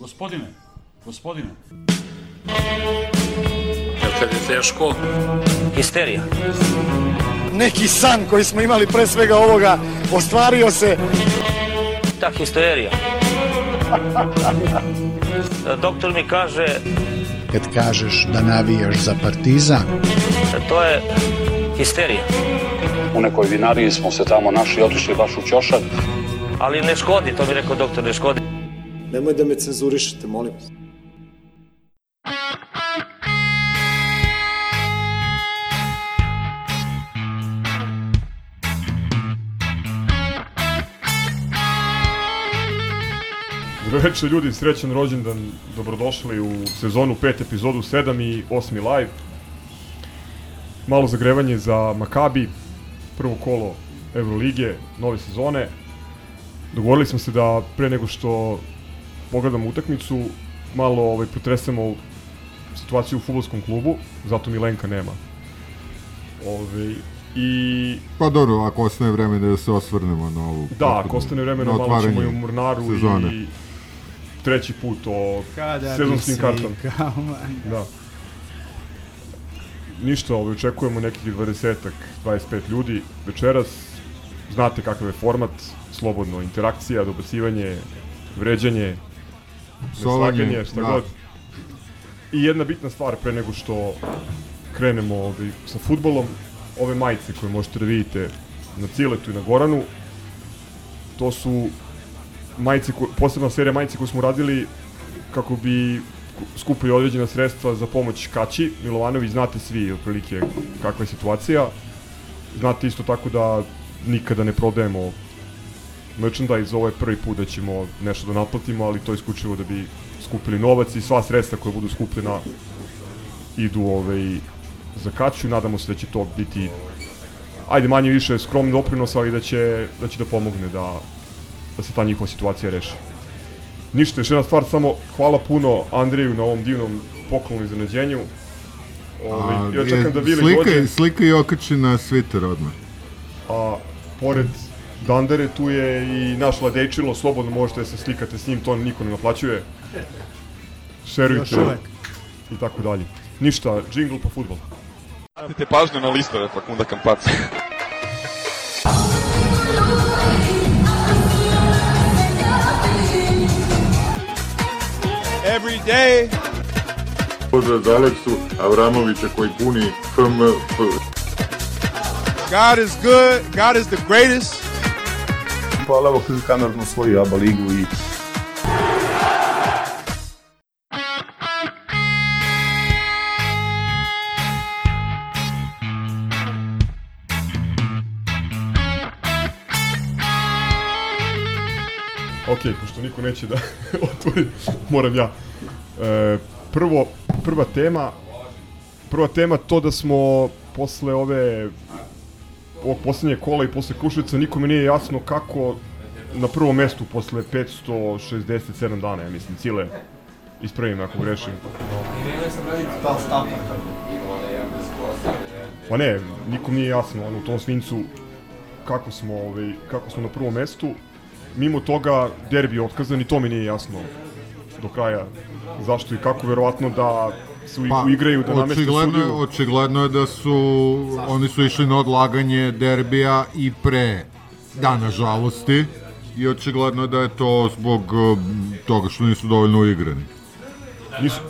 Gospodine, gospodine. Jel kad je teško? Histerija. Neki san koji smo imali pre svega ovoga ostvario se. Ta histerija. Doktor mi kaže, Kad kažeš da navijaš za partizan, to je histerija. U nekoj vinariji smo se tamo našli, otišli baš u ćošak. Ali ne škodi, to mi rekao doktor, ne škodi. Nemoj da me cenzurišete, molim vas. Dobro večer ljudi, srećan rođendan, dobrodošli u sezonu 5, epizodu 7 i 8 live. Malo zagrevanje za Makabi, prvo kolo Euroligije, nove sezone. Dogovorili smo se da pre nego što pogledamo utakmicu, malo ovaj, potresemo situaciju u futbolskom klubu, zato Milenka nema. Ove, I Pa dobro, ako ostane vreme da se osvrnemo na ovu... Da, ako ostane vremena, na malo ćemo i u Mornaru sezone. i treći put o kada sezonskim kartama. kao man. Da. Ništa, ovaj, očekujemo nekih 20-ak, 25 ljudi večeras. Znate kakav je format, slobodno, interakcija, dobacivanje, vređanje, Neslaganje, šta da. god. I jedna bitna stvar pre nego što krenemo ovaj, sa futbolom, ove majice koje možete da vidite na Ciletu i na Goranu, to su majice, ko, posebna serija majice koju smo radili kako bi skupili određena sredstva za pomoć Kaći. Milovanović, znate svi otprilike kakva je situacija. Znate isto tako da nikada ne prodajemo merchandise, ovo je prvi put da ćemo nešto da naplatimo, ali to je isključivo da bi skupili novac i sva sredstva koja budu skupljena idu ovaj, za Kaću. Nadamo se da će to biti ajde manje više skromni doprinos, ali da će da, će da pomogne da, da se ta njihova situacija reši. Ništa, još jedna stvar, samo hvala puno Andreju na ovom divnom poklonu iznenađenju. Ovaj, ja čekam je, da Vili slika, dođe, Slika i okači na Twitter odmah. a pored Dandere tu je i naš Ladejčilo, slobodno možete da se slikate s njim, to niko ne naplaćuje. Šerujte i tako dalje. Ništa, džingl pa futbol. Obratite pažnju na listove Fakunda Kampaca. every day. Pozdrav za Aleksu Avramovića koji puni FMF. God is good. God is the greatest. Hvala vam kako kamerno svoju ABA ligu i Ok, pošto niko neće da otvori, moram ja. E, prvo, prva tema, prva tema to da smo posle ove ovog poslednje kola i posle Kruševica nikome nije jasno kako na prvom mestu posle 567 dana, ja mislim, Cile ispravim ako grešim. Pa ne, nikom nije jasno ono, u tom svincu kako smo, ovaj, kako smo na prvom mestu. Mimo toga, derbi je otkazan i to mi nije jasno do kraja zašto i kako, verovatno da se pa, igraju, da nameste sudiju. očigledno je da su, oni su išli na odlaganje derbija i pre dana žalosti i očigledno je da je to zbog eh, toga što nisu dovoljno uigrani. Nisu,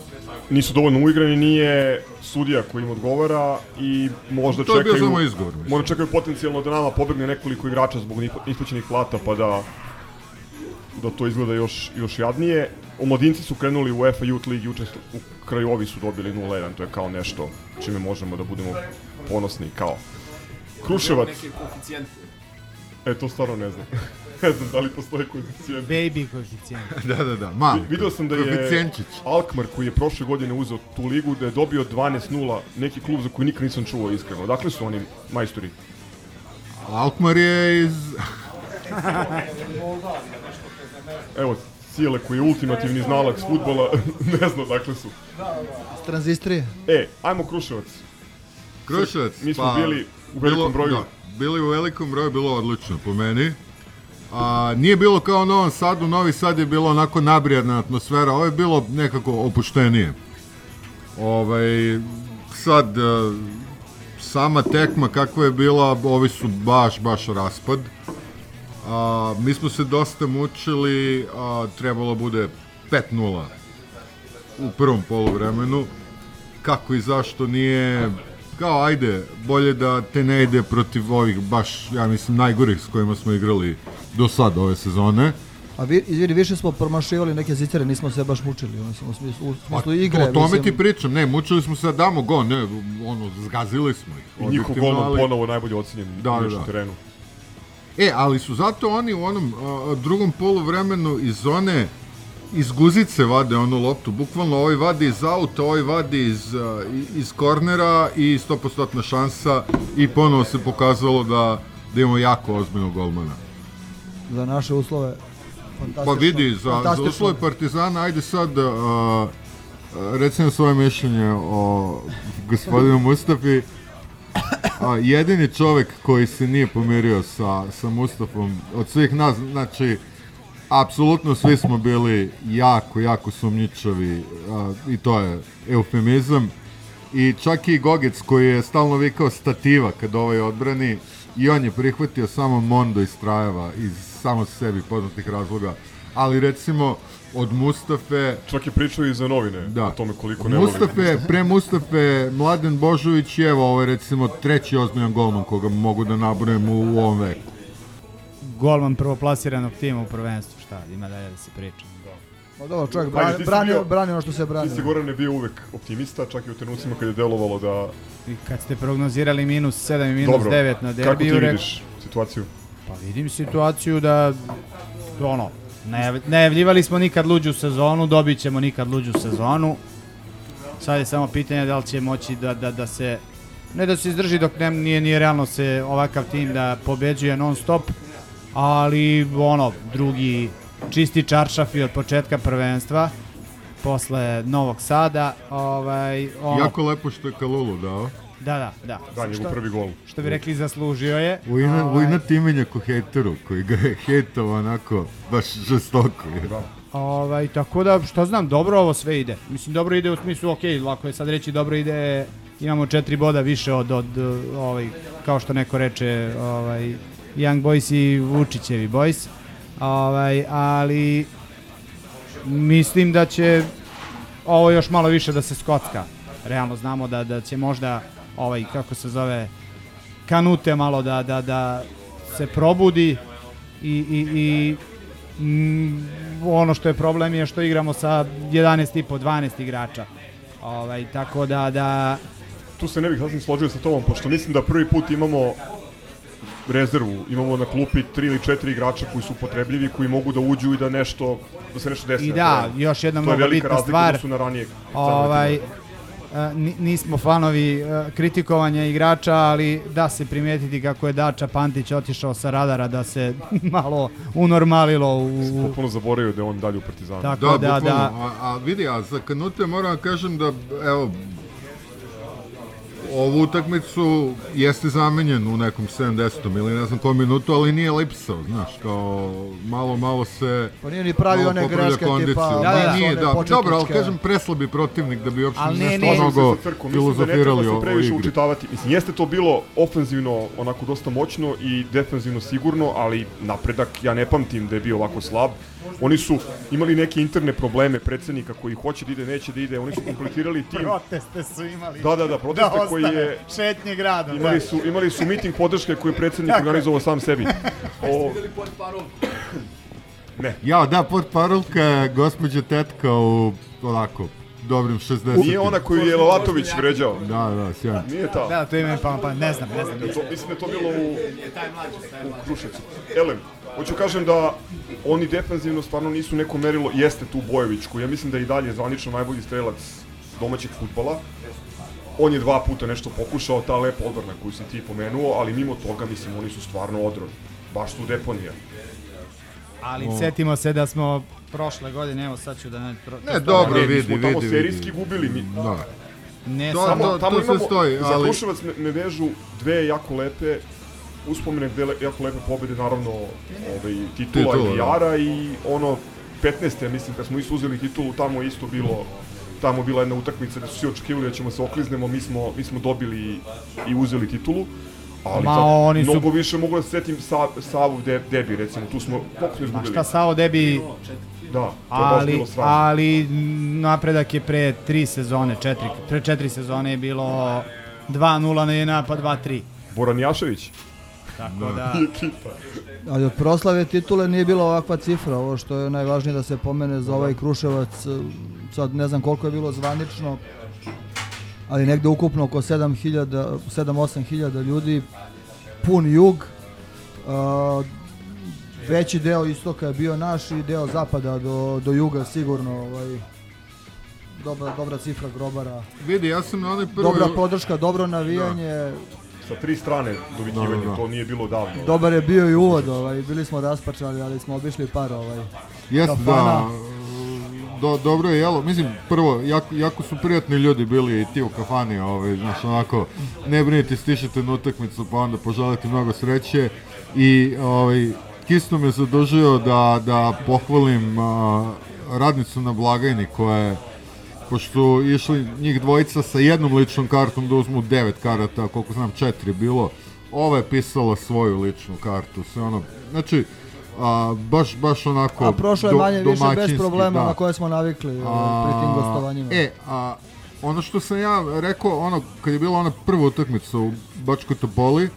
nisu dovoljno uigrani, nije sudija koji im odgovara i možda To je bio čekaju... samo izgovor. Možda čekaju potencijalno da nama pobegne nekoliko igrača zbog isplaćenih plata, pa da da to izgleda još, još jadnije. Omladinci su krenuli u UEFA Youth League, juče su- u Krajovi su dobili 0-1, to je kao nešto čime možemo da budemo ponosni, kao Kruševac. E, to stvarno ne znam. ne znam da li postoji koeficijent. Baby koeficijent. da, da, da, malo. Video sam da je. Alkmaar koji je prošle godine uzeo tu ligu da je dobio 12-0 neki klub za koji nikad nisam čuo iskreno. Dakle su oni majstori? Alkmaar je iz... Evo, Sile koji je ultimativni znalac futbola, ne znam dakle su. Tranzistorije. E, ajmo Kruševac. Kruševac. Mi smo bili u velikom broju. Da, bili u velikom broju, bilo odlično po meni. A, nije bilo kao u Novom Sadu, Novi Sad je bilo onako nabrijadna atmosfera, ovo je bilo nekako opuštenije. Ovaj, sad, e, sama tekma kakva je bila, ovi su baš, baš raspad. A, mi smo se dosta mučili, a, trebalo bude 5-0 u prvom poluvremenu. Kako i zašto nije kao ajde, bolje da te ne ide protiv ovih baš, ja mislim, najgorih s kojima smo igrali do sad ove sezone. A vi, izvini, više smo promašivali neke zicere, nismo se baš mučili, mislim, u smislu, u smislu igre. O tome mislim, ti pričam, ne, mučili smo se da damo gol, ne, ono, zgazili smo ih. I njihov ali- ponovo najbolje ocenjen Da, da, da, da. da. terenu. E, ali su zato oni u onom a, drugom poluvremenu iz zone iz guzice vade onu loptu, bukvalno ovaj vadi iz auta, ovaj vadi iz, a, iz kornera i 100% šansa i ponovo se pokazalo da, da imamo jako ozbiljnog golmana. Za naše uslove, fantastično. Pa vidi, za, za uslove Partizana, ajde sad, a, a, recimo svoje mišljenje o gospodinu Mustafi. A, jedini čovek koji se nije pomirio sa, sa Mustafom, od svih nas, znači, apsolutno svi smo bili jako, jako sumnjičavi a, i to je eufemizam. I čak i Gogec koji je stalno vikao stativa kad ovaj odbrani i on je prihvatio samo Mondo iz Trajeva iz samo sebi poznatih razloga. Ali recimo od Mustafe Čak je pričao i za novine Da. o tome koliko ne voli. Mustafe, pre Mustafe, Mladen Božović i evo ovo je recimo treći ozbiljan golman koga mogu da nabrojim u, u ovom veku. Golman prvoplasiranog tima u prvenstvu, šta, ima dalje da se priča. Ma dobro, čovjek brani, ti brani, bio- brani ono što se brani. Ti si Goran je bio uvek optimista, čak i u trenucima kad je delovalo da... I kad ste prognozirali minus 7 i minus Dobro, 9 na kako ti derbiju, rek- vidiš situaciju? Pa vidim situaciju da ono, najavljivali smo nikad luđu sezonu, dobit ćemo nikad luđu sezonu. Sad je samo pitanje da li će moći da, da, da se ne da se izdrži dok ne, nije, nije realno se ovakav tim da pobeđuje non stop, ali ono, drugi čisti čaršaf i od početka prvenstva posle Novog Sada, ovaj, ono, Jako lepo što je Kalulu dao. Da, da, da. Da, njegov prvi gol. Što bi rekli, zaslužio je. U ina, u Ovaj, ina timenja ko hejteru, koji ga je hejtao onako, baš žestoko. Je. Da. Ovaj, tako da, što znam, dobro ovo sve ide. Mislim, dobro ide u smislu, ok, lako je sad reći dobro ide, imamo četiri boda više od, od ovaj, kao što neko reče, ovaj, Young Boys i Vučićevi Boys. Ovaj, ali mislim da će ovo još malo više da se skocka. Realno znamo da, da će možda ovaj, kako se zove, kanute malo da, da, da se probudi i, i, i mm, ono što je problem je što igramo sa 11,5, 12 igrača. Ovaj, tako da, da Tu se ne bih sasvim složio sa tobom, pošto mislim da prvi put imamo rezervu, imamo na klupi tri ili četiri igrača koji su potrebljivi, koji mogu da uđu i da nešto, da se nešto desi. I da, terenu. još jedna to je mnogo velika bitna razlika stvar. u odnosu na ranije ovaj, nismo fanovi e, kritikovanja igrača, ali da se primetiti kako je Dača Pantić otišao sa radara da se malo unormalilo u, Potpuno zaboravio da je on dalje u Partizanu. Tako Da, da, da. A, a vidi, a za Kanute moram da kažem da, evo, ovu utakmicu jeste zamenjen u nekom 70. ili ne znam kom minutu, ali nije lipsao, znaš, kao malo, malo se... Pa nije ni pravio malo one greške kondiciju. tipa... Da, Da, da, da, nije, da, dobro, ali početničke. kažem preslabi protivnik da bi uopšte Ali ne, nešto ne. mnogo se sa Crkom, mislim da ne filozofirali treba o, se o previše učitavati. Mislim, jeste to bilo ofenzivno, onako dosta moćno i defenzivno sigurno, ali napredak ja ne pamtim da je bio ovako slab. Oni su imali neke interne probleme predsednika koji hoće da ide, neće da ide, oni su kompletirali tim. Proteste su imali. Da, da, da, proteste koji je šetnje gradom. Imali su, imali su miting podrške koji je predsednik organizovao sam sebi. O... Ne, Ja, da, pod parolka je gospođa tetka u, onako, dobrim 60. nije ona koju je Lalatović vređao. Da, da, sjajno. Nije ta. Da, to ime pa, pa ne znam, ne znam. To, mislim da to bilo u, u Kruševcu. Elem, hoću kažem da oni defensivno stvarno nisu neko merilo, jeste tu Bojević, koji ja mislim da je i dalje zvanično najbolji strelac domaćeg futbala. On je dva puta nešto pokušao, ta lepa odbrana koju si ti pomenuo, ali mimo toga, mislim, oni su stvarno odron. Baš su deponija. Ali setimo se da smo prošle godine, evo sad ću da ne... Pro, Ne, dobro, Ne, mi vidi, smo vidi, tamo vidi. serijski gubili. Mi, Da. ne To- samo... to- tamo sve imamo, stoji, za ali- Kruševac me, me vežu dve jako lepe uspomene gde le, jako lepe pobjede, naravno ovaj, titula, Titula, i da. Jara i ono 15. ja mislim kad smo isto uzeli titulu, tamo je isto bilo tamo je bila jedna utakmica gde su svi očekivali da ćemo se okliznemo, mi smo, mi smo dobili i uzeli titulu. Ali Ma, za- oni su- mnogo više mogu da se setim sa, Savov de, debi, recimo, tu smo, koliko smo Ma izgubili? šta Sao Debi, Da, to je baš ali, bilo sramno. ali napredak je pre tri sezone, četiri, pre četiri sezone je bilo 2-0 na jedna, pa 2-3. Boran Jašević. Tako da, I ekipa. Ali od proslave titule nije bila ovakva cifra, ovo što je najvažnije da se pomene za ovaj Kruševac, sad ne znam koliko je bilo zvanično, ali negde ukupno oko 7.000, 7-8 hiljada ljudi, pun jug, a, veći deo istoka je bio naš i deo zapada do, do juga sigurno, ovaj, dobra, dobra cifra grobara, Vidi, ja sam na onoj prvoj... dobra podrška, dobro navijanje, Sa tri strane dovikivanje, Da, da, da. to nije bilo davno. dobar je bio i uvod, ovaj, bili smo raspačali, ali smo obišli par ovaj, Jeste, kafana. da. Do, dobro je jelo. Mislim, prvo, jako, jako su prijatni ljudi bili i ti u kafani, ovaj, znaš, onako, ne brinite, stišete na utakmicu, pa onda poželite mnogo sreće. I, ovaj, Kisto me zadužio da, da pohvalim a, radnicu na blagajni koja je pošto išli njih dvojica sa jednom ličnom kartom da uzmu devet karata, koliko znam četiri bilo, ova je pisala svoju ličnu kartu, sve ono, znači, a, baš, baš onako A prošlo je manje više bez problema da. na koje smo navikli ovaj, pri tim gostovanjima. E, a ono što sam ja rekao, ono, kad je bila ona prva utakmica u Bačkoj Topoli,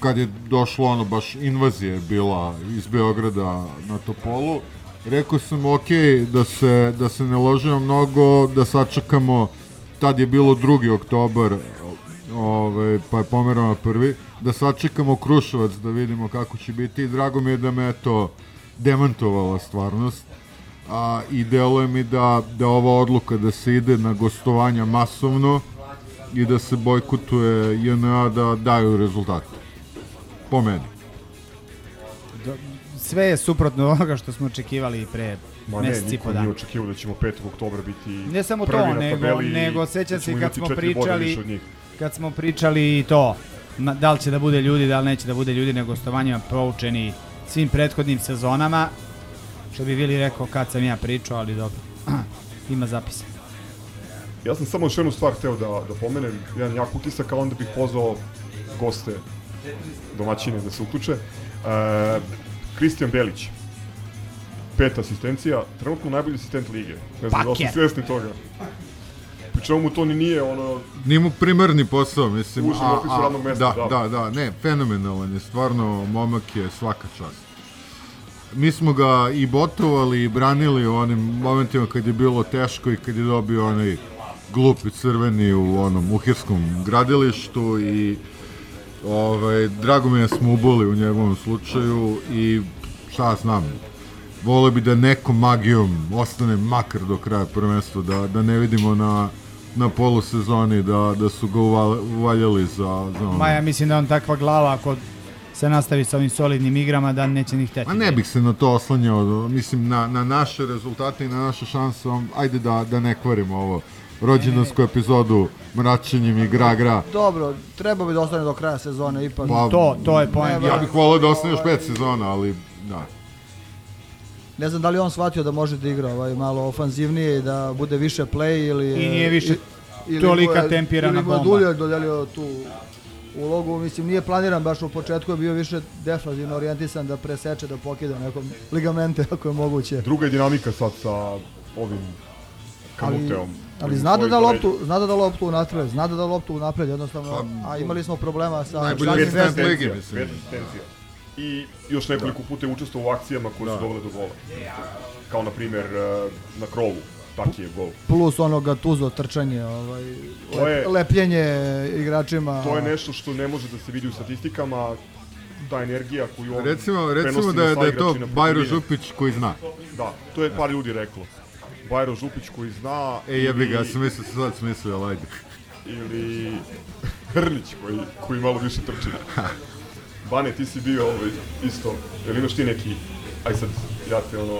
kad je došlo ono baš invazija je bila iz Beograda na Topolu, rekao sam ok, da se, da se ne ložimo mnogo, da sačekamo, tad je bilo 2. oktobar, ove, pa je pomerao na prvi, da sačekamo Kruševac da vidimo kako će biti i drago mi je da me to demantovala stvarnost a, i deluje mi da, da ova odluka da se ide na gostovanja masovno i da se bojkotuje JNA da daju rezultate. Po meni. sve je suprotno onoga što smo očekivali pre Ma ne, niko po nije očekivao da ćemo 5. oktobra biti Ne samo prvi to, na nego, nego sećam da se ćemo kad smo pričali. Kad smo pričali i to, da li će da bude ljudi, da li neće da bude ljudi na gostovanjima proučeni svim prethodnim sezonama, što bi Vili rekao kad sam ja pričao, ali dobro, ima zapisa. Ja sam samo još jednu stvar hteo da, da pomenem, jedan jak utisak, a onda bih pozvao goste, domaćine da se uključe. E, Kristijan Belić, pet asistencija, trenutno najbolji asistent lige. Ne znam da li ste svjesni toga. Čemu mu to ni nije ono... Nije mu primarni posao, mislim. Ušao u opisu radnog mesta, da, da. da, da, ne, fenomenalan je, stvarno, momak je svaka čast. Mi smo ga i botovali i branili u onim momentima kad je bilo teško i kad je dobio onaj glupi crveni u onom uhirskom gradilištu i ovaj, drago mi je da smo uboli u njegovom slučaju i šta znam, vole bi da nekom magijom ostane makar do kraja prvenstva, da, da ne vidimo na, na polusezoni da, da su ga uval, uvaljali za, za ono. Ma ja mislim da on takva glava ako se nastavi sa ovim solidnim igrama da neće ni hteti. Ma ne bih se na to oslanjao, mislim na, na naše rezultate i na naše šanse, ajde da, da ne kvarimo ovo rođendansku epizodu mračenjem i gra gra. Dobro, treba bi da ostane do kraja sezone ipak. Pa, To, to je poen. Ja bih volao da ostane još pet sezona, ali da. Ne znam da li on shvatio da može da igra ovaj, malo ofanzivnije i da bude više play ili... I nije više i- ili tolika je- tempirana ili mu je bomba. Dulje dodelio tu ulogu, mislim nije planiran baš u početku je bio više defanzivno orijentisan da preseče, da pokida nekom ligamente ako je moguće. Druga je dinamika sad sa ovim Ali, kanuteom. ali zna da da loptu, zna da da loptu unapred, zna da da loptu unapred, jednostavno, a imali smo problema sa Najbolji vezom. lige, mislim. I još nekoliko puta je učestvovao u akcijama koje su dovele do gola. Kao na primjer eh, na krovu, taki je gol. plus onoga tuzo trčanje, ovaj, To je- lepljenje igračima. To je nešto što ne može da se vidi u statistikama, ta energija koju on Recimo, recimo da je, da je to Bajro. Župić koji zna. Da, to je par ljudi reklo. Bajro Župić koji zna... E jebi ga, ja sam mislio sad smislio, ali ajde. ili Hrlić koji, koji malo više trči. Bane, ti si bio ovaj, isto, jel imaš ti neki, aj sad, ja te ono,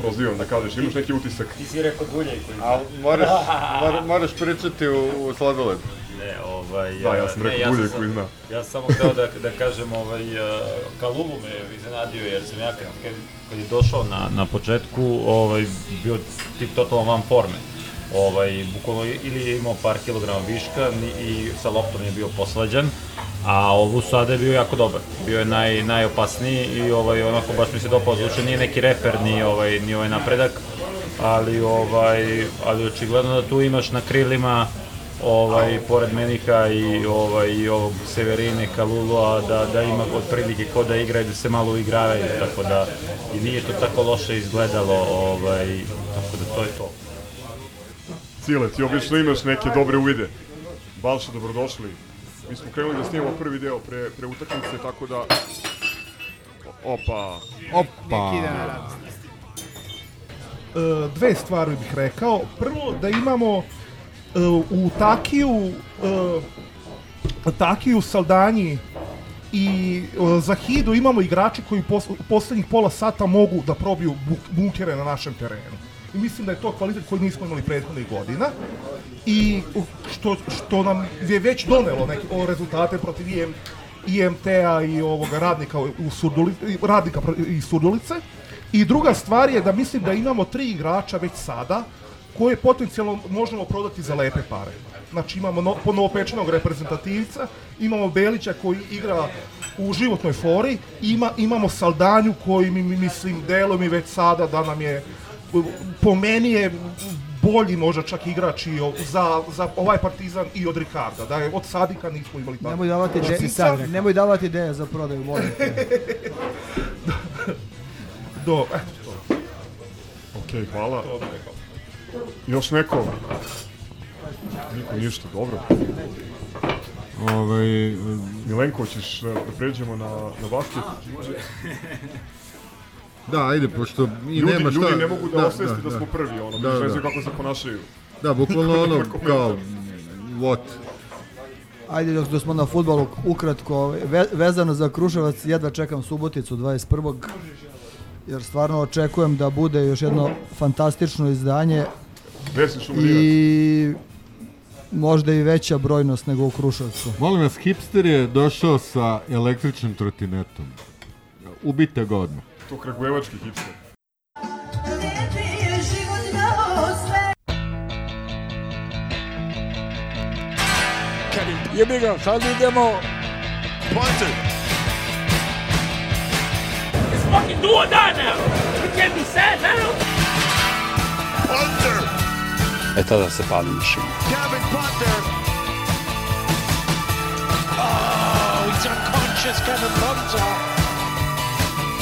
prozivam da kažeš, imaš neki utisak? Ti si rekao Dulje koji... Ali moraš, mora, moraš pričati u, u sladoledu. Ne, ovaj... Da, ja sam ne, rekao Dulje sam- koji zna. Ja sam samo hteo da, da kažem, ovaj, uh, Kalulu me iznenadio, jer sam ja kad, kad, kad je došao na, na početku, ovaj, bio tip totalno van forme. Ovaj, bukvalno ili je imao par kilograma viška i sa loptom je bio poslađan, a ovu sada je bio jako dobar. Bio je naj, najopasniji i ovaj, onako baš mi se dopao, zvuče nije neki reper ni ovaj, ni ovaj napredak, ali ovaj ali očigledno da tu imaš na krilima ovaj pored Menika i ovaj i ovog Severine Kalulua da da ima otprilike ko da igra i da se malo igravaju tako da i nije to tako loše izgledalo ovaj tako da to je to. Cile, ti obično imaš neke dobre uvide. Balša, dobrodošli. Mi smo krenuli da snimamo prvi deo pre, pre utakmice, tako da... Opa. Opa. E, dve stvari bih rekao. Prvo, da imamo e, u Takiju e, Takiju, Saldanji i e, za Hidu imamo igrače koji u pos- u poslednjih pola sata mogu da probiju buk- bunkere na našem terenu. I mislim da je to kvalitet koji nismo imali prethodnih godina i što, što nam je već donelo neke o, rezultate protiv IM, IMT-a i ovoga radnika u Surduli, radnika iz Surdulice. I druga stvar je da mislim da imamo tri igrača već sada koje potencijalno možemo prodati za lepe pare. Znači imamo no, ponovopečenog reprezentativca, imamo Belića koji igra u životnoj fori, ima, imamo Saldanju koji mi, mi mislim delo mi već sada da nam je po meni je bolji možda čak igrač i o- za, za ovaj partizan i od Ricarda. Da je od Sadika nismo imali tako. Nemoj davati, ideje, sad rekao. nemoj davati ideje za prodaju, molim te. Do, eto to. Okej, hvala. Još neko? Niko ništa, dobro. Ovaj, Milenko, hoćeš da pređemo na, na basket? Da, ajde, pošto i Ljudi, nema šta... ljudi ne mogu da, osvesti da, smo prvi, ono, Da, da, da. kako se ponašaju. Da, bukvalno ono, kao, what? Ajde dok dok smo na futbolu ukratko, ve, vezano za Kruševac, jedva čekam Suboticu 21. Jer stvarno očekujem da bude još jedno fantastično izdanje i možda i veća brojnost nego u Kruševcu. Molim vas, hipster je došao sa električnim trotinetom. Ubite ga odmah. To kragujevački hipster. Jebi ga, sad idemo. Punter. It's fucking do or die now. You can't be sad now. Punter. E tada se pali mašina. Kevin Punter. Oh, he's unconscious, Kevin Punter.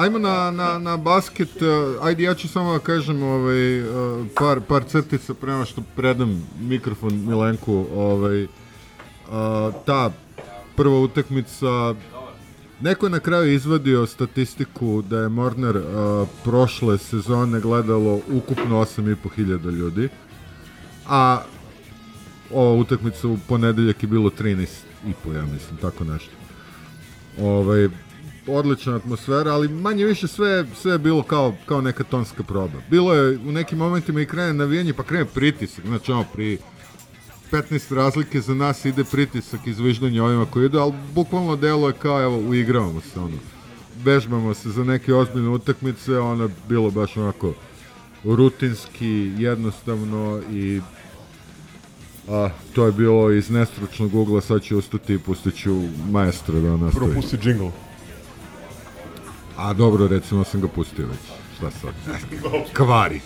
ajmo na, na, na basket, a, ajde ja ću samo da kažem ovaj, a, par, par crtica prema što predam mikrofon Milenku, ovaj, a, ta prva utakmica, neko je na kraju izvadio statistiku da je Mornar prošle sezone gledalo ukupno 8.500 ljudi, a ova utakmica u ponedeljak je bilo 13.500, ja mislim, tako nešto. Ovaj, odlična atmosfera, ali manje više sve, sve je bilo kao, kao neka tonska proba. Bilo je u nekim momentima i krene navijanje, pa krene pritisak, znači ono pri 15 razlike za nas ide pritisak izviždanja ovima koji idu, ali bukvalno delo je kao, evo, uigravamo se, ono. Vežbamo se za neke ozbiljne utakmice, ono bilo baš onako rutinski, jednostavno i a, to je bilo iz nestručnog ugla, sad ću ustati i pustit ću maestra da nastavi. Prvo pusti džingl. A dobro, recimo sam ga pustio već. Šta sad? Kvari.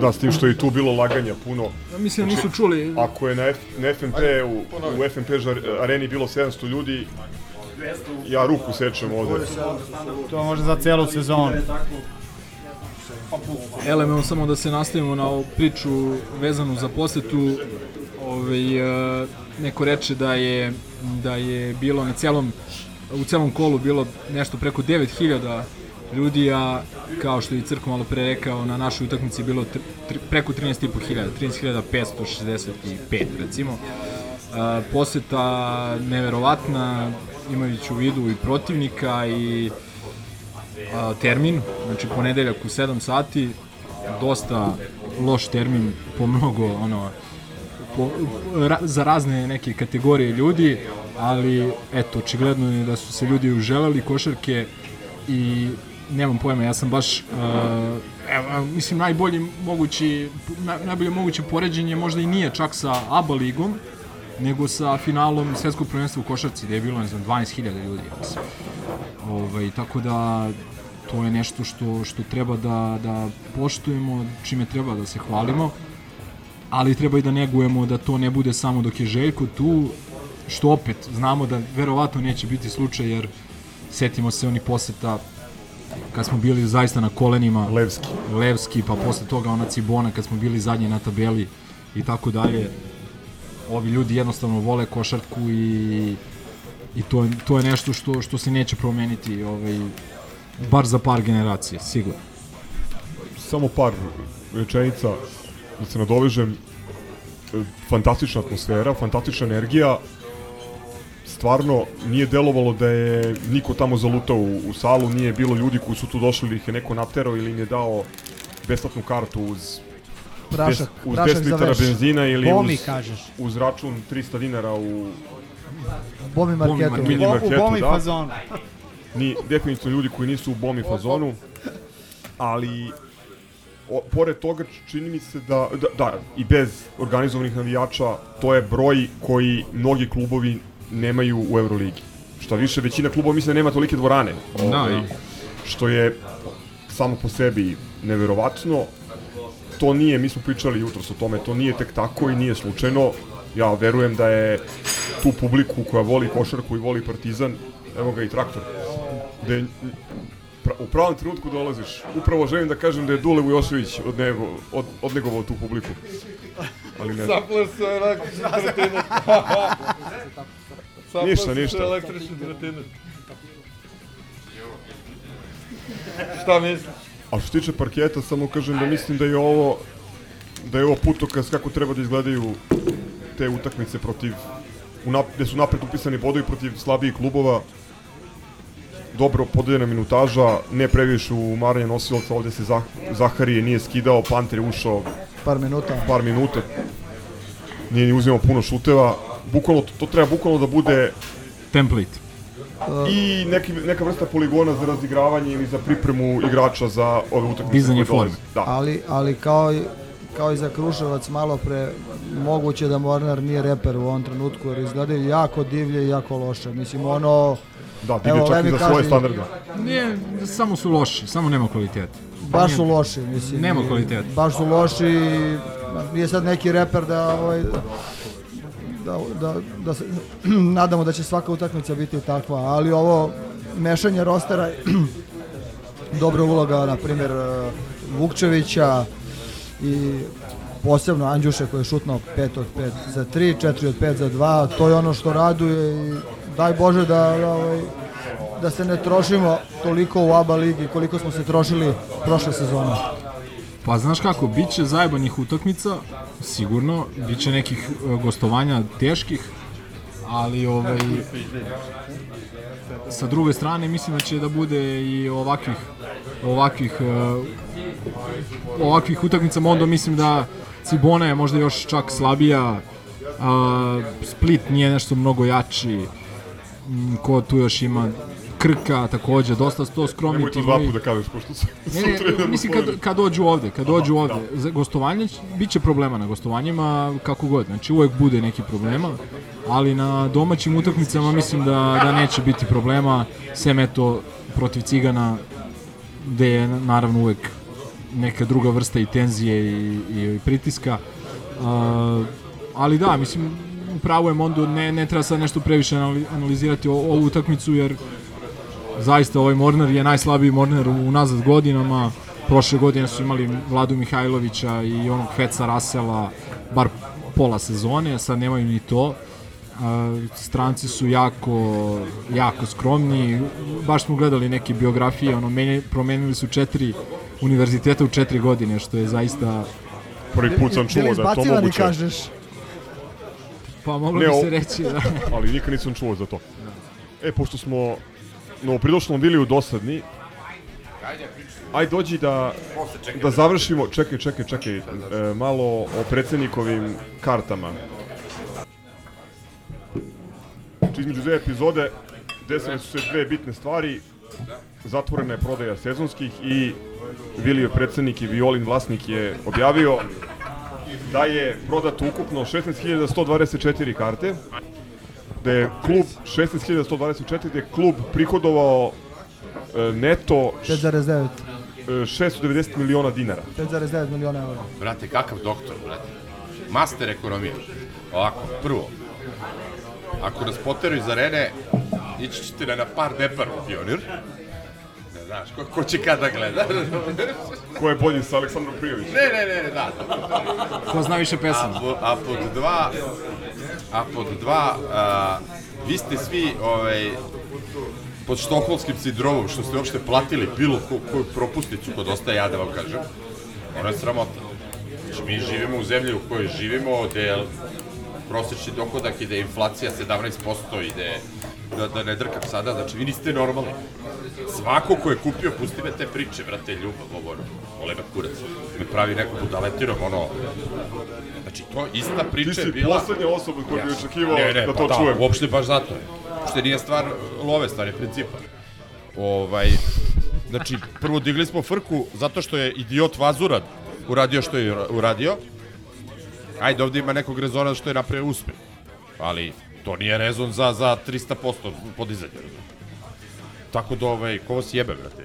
Da, s tim što je i tu bilo laganja puno. Ja mislim da nisu čuli. Ako je na, F, na FNP, u, u FNP areni bilo 700 ljudi, ja ruku sečem ovde. To može za celu sezonu. Ele, evo samo da se nastavimo na ovu priču vezanu za posetu. Ovaj, e, neko reče da je, da je bilo na celom, u celom kolu bilo nešto preko 9000 ljudi, a kao što je i Crko malo pre rekao, na našoj utakmici je bilo tr, preko 13.500, 13.565 recimo. E, poseta neverovatna, imajući u vidu i protivnika i a, termin, znači ponedeljak u 7 sati, dosta loš termin po mnogo ono po, ra, za razne neke kategorije ljudi, ali eto, očigledno je da su se ljudi uželeli košarke i nemam pojma, ja sam baš uh, evo, mislim najbolji mogući na, najbolje moguće poređenje možda i nije čak sa ABA ligom, nego sa finalom svetskog prvenstva u košarci, gde je bilo, ne znam, 12.000 ljudi, mislim. Ovaj, tako da to je nešto što, što treba da, da poštujemo, čime treba da se hvalimo, ali treba i da negujemo da to ne bude samo dok je Željko tu, što opet znamo da verovatno neće biti slučaj, jer setimo se onih poseta kad smo bili zaista na kolenima. Levski, Levski pa posle toga ona Cibona kad smo bili zadnji na tabeli i tako dalje. Ovi ljudi jednostavno vole košarku i i to je, to je nešto što što se neće promeniti ovaj bar za par generacija sigurno. Samo par rečenica da se nadovežem. Fantastična atmosfera fantastična energija stvarno nije delovalo da je niko tamo zalutao u, u salu, nije bilo ljudi koji su tu došli ili ih je neko naterao ili im je dao besplatnu kartu uz Prašak, uz prašak 10 litara benzina ili Bomi, uz, kažeš. uz račun 300 dinara u Bomi marketu. Mini marketu, u Bomi da. fazonu. Ni, definitivno ljudi koji nisu u Bomi fazonu, ali o, pored toga čini mi se da, da, da, i bez organizovanih navijača, to je broj koji mnogi klubovi nemaju u Euroligi. Šta više, većina klubova misle da nema tolike dvorane. Da, Ovaj, da. Što je samo po sebi neverovatno. To nije, mi smo pričali jutros o tome, to nije tek tako i nije slučajno. Ja verujem da je tu publiku koja voli košarku i voli partizan, evo ga i traktor, da pra, u pravom trenutku dolaziš. Upravo želim da kažem da je Dule Vujošević od nego, od, odnegovao tu publiku. Ali ne. Zaplesao je električni tretinet. Ništa, ništa. električni tretinet. Šta misliš? A što se tiče parketa, samo kažem da mislim da je ovo da je ovo putokaz kako treba da izgledaju te utakmice protiv u nap, gde su napred upisani bodovi protiv slabijih klubova dobro podeljena minutaža, ne previše u maranje nosilaca, ovde se Zah, Zaharije nije skidao, Panter je ušao Par minuta. par minuta, nije ni uzimao puno šuteva, bukvalno, to, to treba bukvalno da bude template i neki, neka vrsta poligona za razigravanje ili za pripremu igrača za ove utakmice. Dizanje forme. Da. Ali, ali kao i, kao i za Kruševac malo pre, moguće da Mornar nije reper u ovom trenutku, jer izgledaju jako divlje i jako loše. Mislim, ono... Da, divlje čak Levi i za kaže- svoje standarde. Nije, samo su loši, samo nema kvaliteta. Baš su loši, mislim. Nema kvaliteta. Baš su loši, i nije sad neki reper da, ovaj, da, da, da se, nadamo da će svaka utakmica biti takva, ali ovo mešanje rostera, dobra uloga, na primjer, eh, Vukčevića i posebno Andjuše koji je šutnuo 5 od 5 za 3, 4 od 5 za 2, to je ono što raduje i daj Bože da, da, ovaj, da se ne trošimo toliko u ABA ligi koliko smo se trošili prošle sezone. Pa znaš kako, bit će zajebanih utakmica, sigurno, bit će nekih e, gostovanja teških, ali ovaj, sa druge strane mislim da će da bude i ovakvih ovakvih e, ovakvih utakmica Mondo mislim da Cibona je možda još čak slabija a, Split nije nešto mnogo jači ko tu još ima Krka takođe, dosta to skromni Nemoj to dva puta da kažeš, pošto su Ne, ne, mislim kad, kad dođu ovde, kad dođu ovde, za gostovanje bit će problema na gostovanjima, kako god, znači uvek bude neki problema, ali na domaćim utakmicama mislim da, da neće biti problema, sem eto protiv Cigana, gde je naravno uvek neka druga vrsta i tenzije i, i, i pritiska, uh, ali da, mislim, upravo je Mondo, ne, ne treba sad nešto previše anali- analizirati ovu utakmicu, jer zaista ovaj Mornar je najslabiji Mornar unazad godinama prošle godine su imali Vladu Mihajlovića i onog Feca Rasela, bar pola sezone, sad nemaju ni to. Stranci su jako, jako skromni. Baš smo gledali neke biografije, ono, menje, promenili su četiri univerziteta u četiri godine, što je zaista... Prvi put sam čuo da je to moguće. kažeš. Pa moglo Ne, bi se reći, da. ali nikad nisam čuo za to. E, pošto smo novopridošlom bili u dosadni, aj dođi da, da završimo, čekaj, čekaj, čekaj, e, malo o predsednikovim kartama. Znači, između dve epizode desile su se dve bitne stvari. Zatvorena je prodaja sezonskih i Vilio predsednik i Violin vlasnik je objavio da je prodato ukupno 16.124 karte, da je klub 16.124, da je klub prihodovao e, neto š- 5,9. e, 690 miliona dinara. 5,9 miliona eura. Brate, kakav doktor, brate. Master ekonomije. Ovako, prvo, ako nas poteruju iz arene, ići ćete na, na par depar u pionir. Znaš, ko, ko će kada gleda. Ko je bolji sa Aleksandrom Prijovićem? ne, ne, ne, da. Ko zna više pesama? A, po- a pod dva, a pod dva, a, vi ste svi, ovaj, pod štokholskim sindromom, što ste uopšte platili bilo ko, koju propusnicu kod ostaje, ja da vam kažem. Ono je sramota. Znači, mi živimo u zemlji u kojoj živimo, gde je prosječni dohodak i da je inflacija 17% i da je da, da ne drkam sada, znači vi niste normalni. Svako ko je kupio, pusti me te priče, brate, ljubav, ovo, ono, volebat kurac, me pravi neku budaletinom, ono, znači to ista priča Ti je si bila... poslednja osoba koja bi Ja. očekivao Ne, ne, da pa to da, čujem. Uopšte baš zato je. Uopšte nije stvar love, stvar je principa. Ovaj, znači, prvo digli smo frku zato što je idiot Vazurad uradio što je uradio. Ajde, ovde ima nekog rezona što je napravio uspeh. Ali to nije rezon za, za 300% podizanje. Tako da, ovaj, ko vas jebe, brate?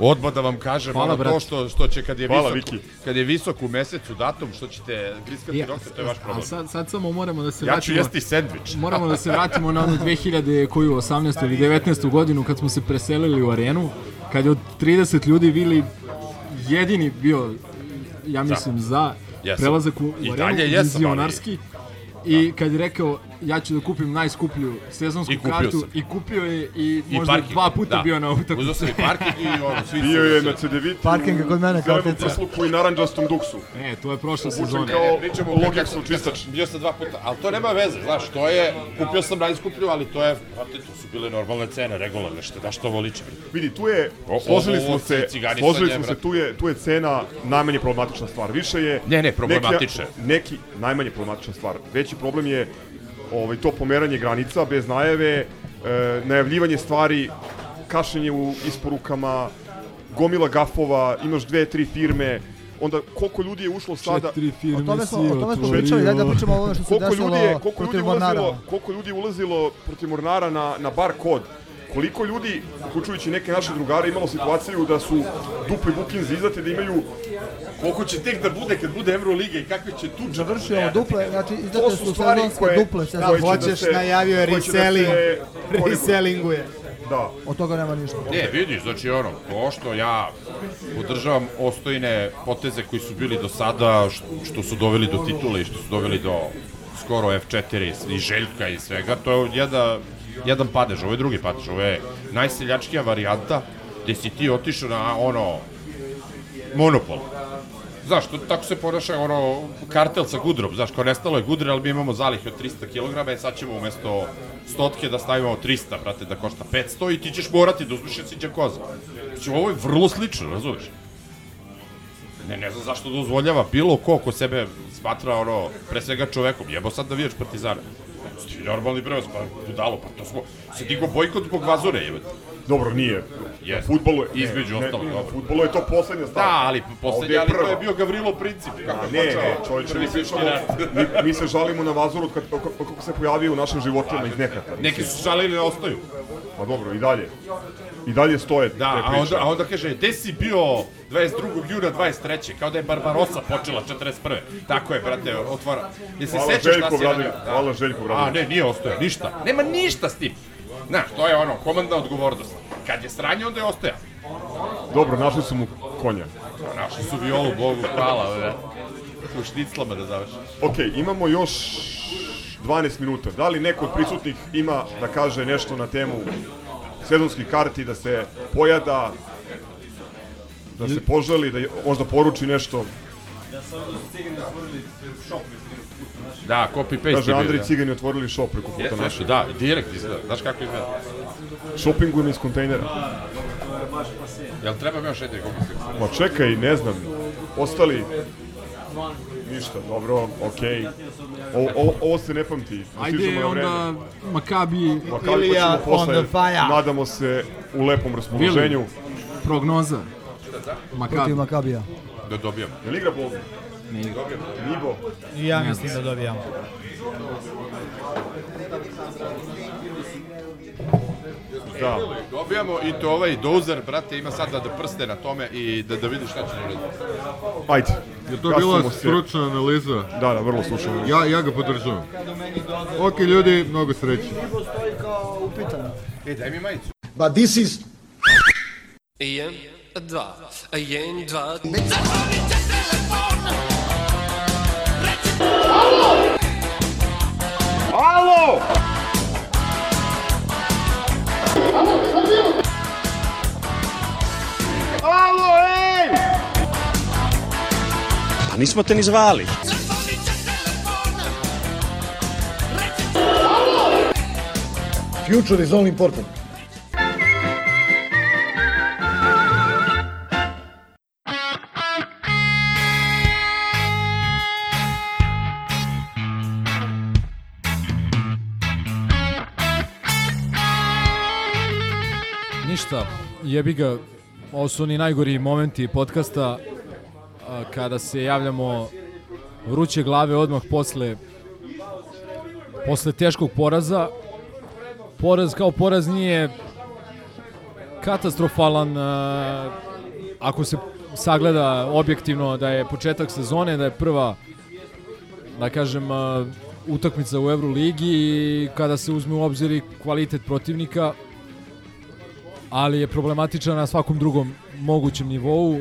Odmah da vam kažem, Hvala, ono to brate. što, što će kad je, Hvala, visok, Viki. kad je visok u mesecu datum, što ćete griskati Ja, nokte, to je vaš a problem. sad, sad samo moramo da se Ja ću vratimo... jesti sendvič. Moramo da se vratimo na onu 2000 koju 18. ili 19. godinu kad smo se preselili u arenu, kad je od 30 ljudi bili jedini bio, ja mislim, za Jesam. prelazak u, u arenu, jesam, ali-. I kad je rekao, ja ću da kupim najskuplju sezonsku I kartu sam. i kupio je i, I možda parking, dva puta da. bio na utakmici. Uzeo sam i parking i ono, svi Bio je na cedevitu, Parking kod mene kao teca. prsluku i naranđastom duksu. E, to je prošla sezona. kao Ne, pričamo o Logicsov čistač. Bio sam dva puta, ali to nema veze, znaš, to je, kupio sam najskuplju, ali to je, brate, to su bile normalne cene, regularne, što da što brate. Vidi, tu je, složili smo se, složili smo se, tu je, tu je cena najmanje problematična stvar. Više je... Ne, ne, problematična neki najmanje problematična stvar. Veći problem je ovaj, to pomeranje granica bez najave, e, najavljivanje stvari, kašenje u isporukama, gomila gafova, imaš dve, tri firme, onda koliko ljudi je ušlo sada... Četiri firme O tome smo, si o tome smo otvorio. pričali, daj da pričamo o ovome što se koliko desilo ljudi je, koliko ljudi Mornara. ulazilo, koliko ljudi je ulazilo protiv Mornara na, na bar kod, koliko ljudi, uključujući neke naše drugare, imalo situaciju da su dupli bukinzi izdate, da imaju Koliko će tek da bude kad bude Euroliga i kakve će tu Završio duple, znači To izdate su stvari koje- duple koje sezonske. će da Hoćeš, se- najavio je da se reselling. koriguju. Resellinguje. Da. Od toga nema ništa. Ne, vidi, znači ono, to što ja podržavam ostojne poteze koji su bili do sada, što, što su doveli do titule i što su doveli do skoro F4 i Željka i svega, to je jedna, jedan padež, ovo je drugi padež, ovo je najseljačkija varijanta gde si ti otišao na ono monopol. Znaš, to, tako se ponaša ono kartel sa gudrom, znaš, kao nestalo je gudre, ali mi imamo zalihe od 300 kg, e sad ćemo umesto stotke da stavimo 300, brate, da košta 500 i ti ćeš morati da uzmeš sića koza. Znači, ovo je vrlo slično, razumeš? Ne, ne znam zašto dozvoljava bilo ko ko sebe smatra ono, pre svega čovekom, jebo sad da vidiš partizana. Ti normalni prevoz, pa budalo, pa to smo, se digo bojkot zbog vazure, jebate. Dobro, nije. Jest. Futbolu je, Između ne, ostalog, ne, dobro. Futbolu je to poslednja stvar. Da, ali Ovde poslednji, ali to je bio Gavrilo Princip. Kako ne, počeo ne, čovječe, mi, rat. mi, mi se žalimo na Vazuru kad, kako, se pojavio u našim životima iz nekata. Neki su žalili da ostaju. Pa dobro, i dalje. I dalje stoje Da, a onda, a onda kaže, gde si bio 22. juna 23. Kao da je Barbarossa počela 41. Tako je, brate, otvara. Jesi Hvala sećaš šta Željku si radio? Obradoviću, hvala Željku A Obradoviću. ne, nije ostoja, ništa. Nema ništa s tim. Znaš, to je ono, komandna odgovornost. Kad je sranje, onda je ostoja. Dobro, našli su mu konja. Našli su violu, Bogu, hvala. bre. U šniclama da završi. Ok, imamo još 12 minuta. Da li neko od prisutnih ima da kaže nešto na temu sezonskih karti, da se pojada, da se poželi, da možda poruči nešto? Da, copy-paste Kaže, je bio, Andrej da. Cigani otvorili shop preko puta naše. jeste, da, direkt izgleda. Znaš kako izgleda? Shoppingujem iz kontejnera. Jel treba mi još četiri kopije? Ma čekaj, ne znam. Ostali... Ništa, dobro, okej. Ovo, ovo, ovo se ne pamti. Ajde na vreme. onda Makabi Makabi Ilija on the fire. nadamo se u lepom raspoloženju. prognoza. Protiv Makabi. Makabija. Da dobijam. Jel igra Bog? Ne igra. Nibo? Ja mislim da dobijamo. Da. Dobijamo i to ovaj dozer, brate, ima sad da, da prste na tome i da, da vidi šta će uraditi. Ajde. Je to bila stručna analiza? Da, da, vrlo stručna analiza. Ja, ja ga podržavam. Ok, ljudi, mnogo sreće. Nibo stoji kao upitan. E, daj mi majicu. But this is Jedan, dva, jedan, dva... Alo! Alo, ej! Pa nismo te ni zvali. future is only important. Ništa, jebi ga, ovo su ni najgori momenti podcasta kada se javljamo vruće glave odmah posle posle teškog poraza. Poraz kao poraz nije katastrofalan ako se sagleda objektivno da je početak sezone, da je prva da kažem utakmica u Euroligi i kada se uzme u obzir i kvalitet protivnika ali je problematičan na svakom drugom mogućem nivou,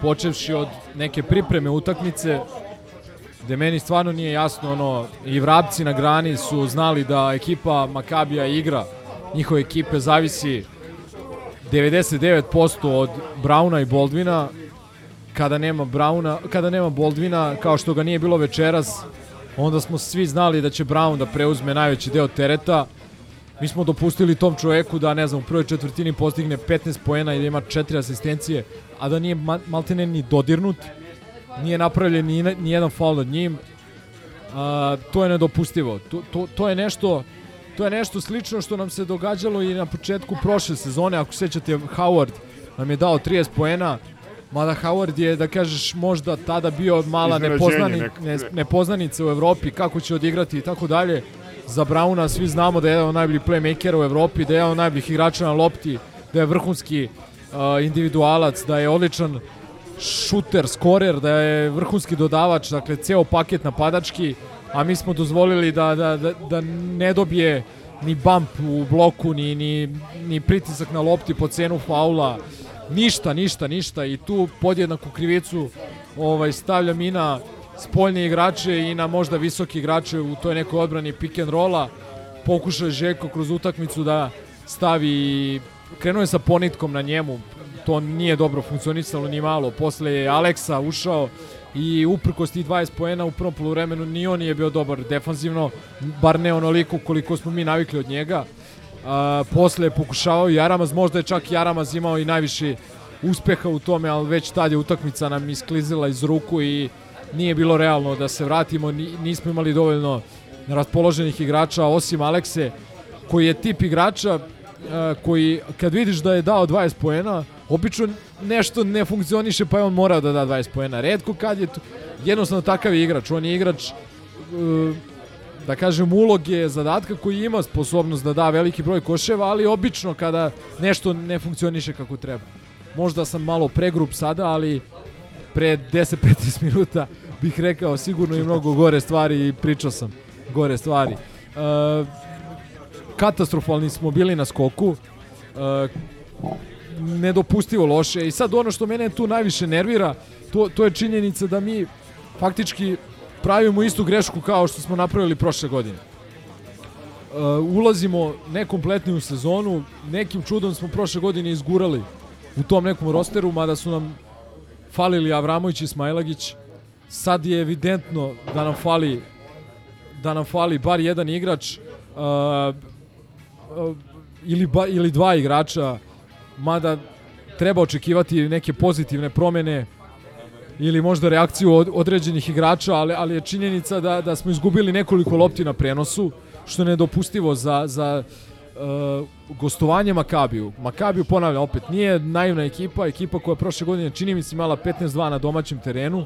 počevši od neke pripreme utakmice, gde meni stvarno nije jasno, ono, i vrapci na grani su znali da ekipa Makabija igra, njihove ekipe zavisi 99% od Brauna i Boldvina, kada nema Brauna, kada nema Boldvina, kao što ga nije bilo večeras, onda smo svi znali da će Brown da preuzme najveći deo tereta, Mi smo dopustili tom čoveku da, ne znam, u prvoj četvrtini postigne 15 poena i da ima 4 asistencije, a da nije ma maltene ni dodirnut, nije napravljen ni, ni jedan faul nad njim. A, to je nedopustivo. To, to, to je nešto to je nešto slično što nam se događalo i na početku prošle sezone, ako sećate Howard nam je dao 30 poena, mada Howard je, da kažeš, možda tada bio mala nepoznani, ne, nepoznanica u Evropi, kako će odigrati i tako dalje. Za Brauna svi znamo da je jedan od najboljih playmakera u Evropi, da je jedan od najboljih igrača na lopti, da je vrhunski uh, individualac, da je odličan šuter, skorer, da je vrhunski dodavač, dakle ceo paket napadački, a mi smo dozvolili da, da, da, da ne dobije ni bump u bloku, ni, ni, ni pritisak na lopti po cenu faula, ništa, ništa, ništa. I tu podjednaku krivicu ovaj, stavljam i na spoljne igrače i na možda visoki igrače u toj nekoj odbrani pick and rolla. Pokušao je Željko kroz utakmicu da stavi, krenuo je sa ponitkom na njemu, to nije dobro funkcionisalo ni malo. Posle je Aleksa ušao i uprkos tih 20 poena u prvom poluvremenu ni on nije bio dobar defanzivno, bar ne onoliko koliko smo mi navikli od njega. A, posle je pokušavao Jaramaz, možda je čak Jaramaz imao i najviše uspeha u tome, ali već tad je utakmica nam isklizila iz ruku i nije bilo realno da se vratimo, ni- nismo imali dovoljno raspoloženih igrača, osim Alekse, koji je tip igrača e, koji kad vidiš da je dao 20 poena, obično nešto ne funkcioniše pa je on morao da da 20 poena. Redko kad je tu, jednostavno takav je igrač, on je igrač e, da kažem uloge zadatka koji ima sposobnost da da veliki broj koševa, ali obično kada nešto ne funkcioniše kako treba. Možda sam malo pregrup sada, ali pre 10-15 minuta bih rekao sigurno i mnogo gore stvari i pričao sam gore stvari. E, katastrofalni smo bili na skoku. E, nedopustivo loše. I sad ono što mene tu najviše nervira, to, to je činjenica da mi faktički pravimo istu grešku kao što smo napravili prošle godine. Uh, ulazimo nekompletni u sezonu, nekim čudom smo prošle godine izgurali u tom nekom rosteru, mada su nam falili Avramović i Smajlagić. Sad je evidentno da nam fali da nam fali bar jedan igrač uh, uh, ili, ba, ili dva igrača, mada treba očekivati neke pozitivne promene ili možda reakciju od, određenih igrača, ali, ali je činjenica da, da smo izgubili nekoliko lopti na prenosu, što je nedopustivo za, za uh, gostovanje Makabiju. Makabiju, ponavljam, opet nije naivna ekipa, ekipa koja prošle godine čini mi se imala 15-2 na domaćem terenu.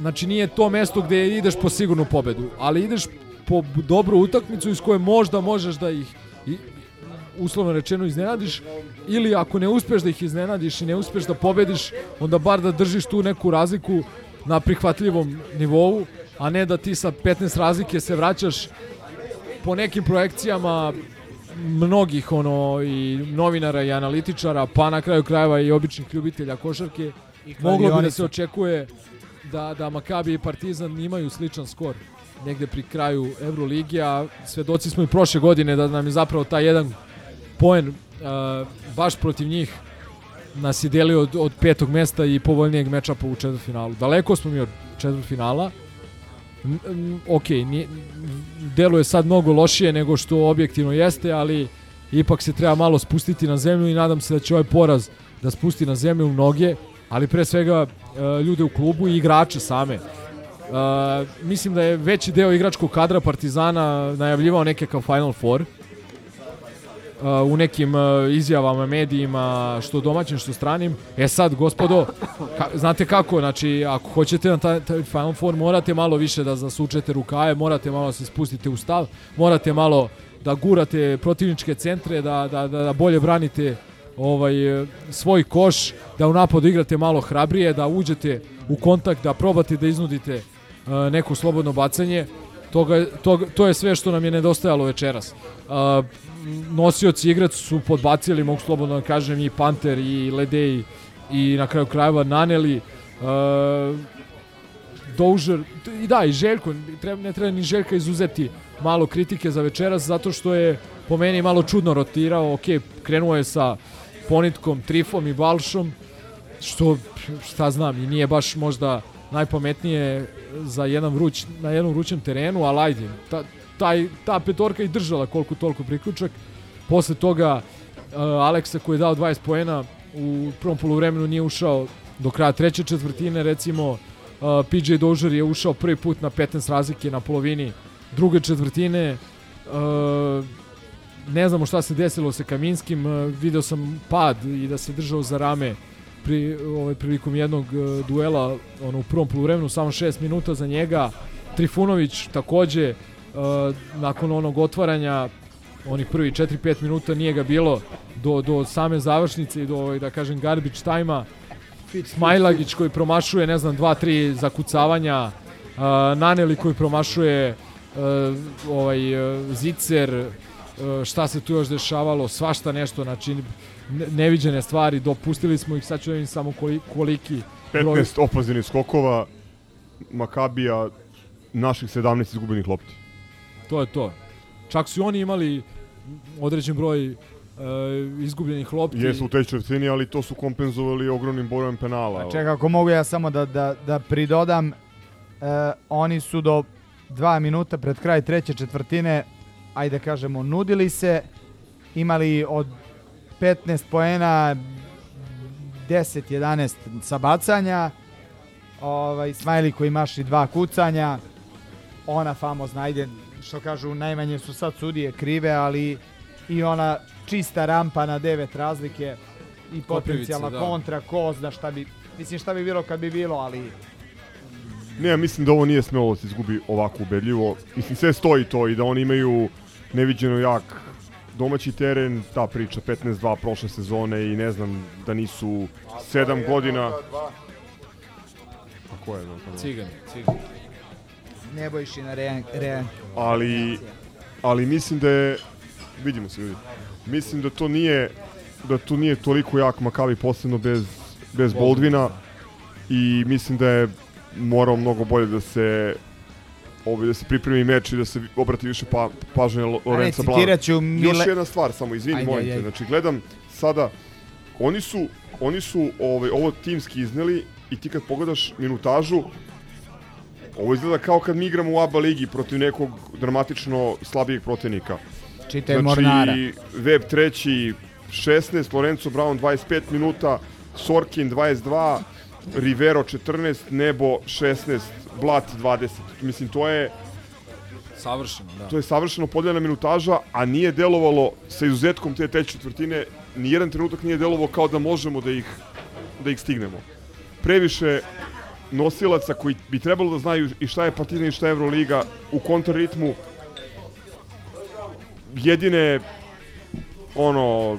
Znači nije to mesto gde ideš po sigurnu pobedu, ali ideš po dobru utakmicu iz koje možda možeš da ih i, uslovno rečeno iznenadiš ili ako ne uspeš da ih iznenadiš i ne uspeš da pobediš, onda bar da držiš tu neku razliku na prihvatljivom nivou, a ne da ti sa 15 razlike se vraćaš po nekim projekcijama mnogih ono i novinara i analitičara, pa na kraju krajeva i običnih ljubitelja košarke, moglo bi da se očekuje da, da Makabi i Partizan imaju sličan skor negde pri kraju Euroligi, a svedoci smo i prošle godine da nam je zapravo taj jedan poen uh, baš protiv njih nas je delio od, od petog mesta i povoljnijeg mečapa u četvrtfinalu. Daleko smo mi od četvrtfinala. Ok, nije, deluje sad mnogo lošije nego što objektivno jeste, ali ipak se treba malo spustiti na zemlju i nadam se da će ovaj poraz da spusti na zemlju mnoge, ali pre svega uh, ljude u klubu i igrače same. Uh, mislim da je veći deo igračkog kadra Partizana najavljivao neke kao Final Four. Uh, u nekim izjavama, medijima, što domaćim, što stranim. E sad, gospodo, ka, znate kako, znači, ako hoćete na taj, taj Final Four, morate malo više da zasučete rukaje, morate malo da se spustite u stav, morate malo da gurate protivničke centre, da, da, da, da bolje branite ovaj svoj koš, da u napadu igrate malo hrabrije, da uđete u kontakt, da probate da iznudite uh, neko slobodno bacanje. Toga, toga, to je sve što nam je nedostajalo večeras. Uh, nosioci igrac su podbacili, mogu slobodno da kažem, i Panter, i Ledej, i na kraju krajeva Naneli. Uh, Doužer, i da, i Željko, treba, ne treba ni Željka izuzeti malo kritike za večeras, zato što je po meni malo čudno rotirao, ok, krenuo je sa Ponitkom, Trifom i Balšom, što, šta znam, i nije baš možda najpametnije za jedan vruć, na jednom vrućem terenu, ali ajde, ta, taj, ta petorka i držala koliko toliko priključak. Posle toga uh, Aleksa koji je dao 20 poena u prvom poluvremenu nije ušao do kraja treće četvrtine, recimo uh, PJ Dozier je ušao prvi put na 15 razlike na polovini druge četvrtine. Uh, ne znamo šta se desilo sa Kaminskim, uh, video sam pad i da se držao za rame pri, ovaj, prilikom jednog uh, duela ono, u prvom poluvremenu, samo 6 minuta za njega. Trifunović takođe uh, nakon onog otvaranja onih prvi 4-5 minuta nije ga bilo do, do same završnice i do ovaj, da kažem garbage time-a Smajlagić koji promašuje ne znam 2-3 zakucavanja Naneli koji promašuje ovaj Zicer šta se tu još dešavalo svašta nešto znači ne, neviđene stvari dopustili smo ih sad ću da samo koli, koliki 15 opaznih skokova Makabija naših 17 izgubenih lopti. To je to. Čak su oni imali određen broj uh, izgubljenih lopti. Jesu u trećoj četvrtini, ali to su kompenzovali ogromnim brojem penala. A čekaj, ako mogu ja samo da, da, da pridodam, uh, oni su do dva minuta pred kraj treće četvrtine, ajde kažemo, nudili se, imali od 15 poena 10-11 sa bacanja, ovaj, Smajli koji maši dva kucanja, ona famozna, ajde, što kažu, najmanje su sad sudije krive, ali i ona čista rampa na devet razlike i potencijalna da. kontra, ko zna šta bi, mislim šta bi bilo kad bi bilo, ali Ne, ja mislim da ovo nije smelo da se izgubi ovako ubedljivo. Mislim, sve stoji to i da oni imaju neviđeno jak domaći teren, ta priča 15-2 prošle sezone i ne znam da nisu 7 godina... A ko je? Da, Cigan, cigan. Nebojšina Rejan, Rejan. ali, ali mislim da je, vidimo se ljudi, mislim da to nije da tu nije toliko jak Makabi posebno bez, bez Boldvina i mislim da je morao mnogo bolje da se ovaj, da se pripremi meč i da se obrati više pa, pažnje Lorenza Blana. Mile- Još jedna stvar, samo izvini, molim te. Znači, gledam sada, oni su, oni su ovaj, ovo timski izneli i ti kad pogledaš minutažu, ovo izgleda kao kad mi igramo u ABA ligi protiv nekog dramatično slabijeg protivnika. Čitaj Mornara. Web treći 16, Lorenzo Brown 25 minuta, Sorkin 22, Rivero 14, Nebo 16, Blat 20. Mislim, to je Savršeno, da. to je savršeno podeljena minutaža, a nije delovalo sa izuzetkom te treće četvrtine, ni jedan trenutak nije delovao kao da možemo da ih, da ih stignemo. Previše nosilaca koji bi trebalo da znaju i šta je Partizan i šta je Euroliga u kontraritmu jedine ono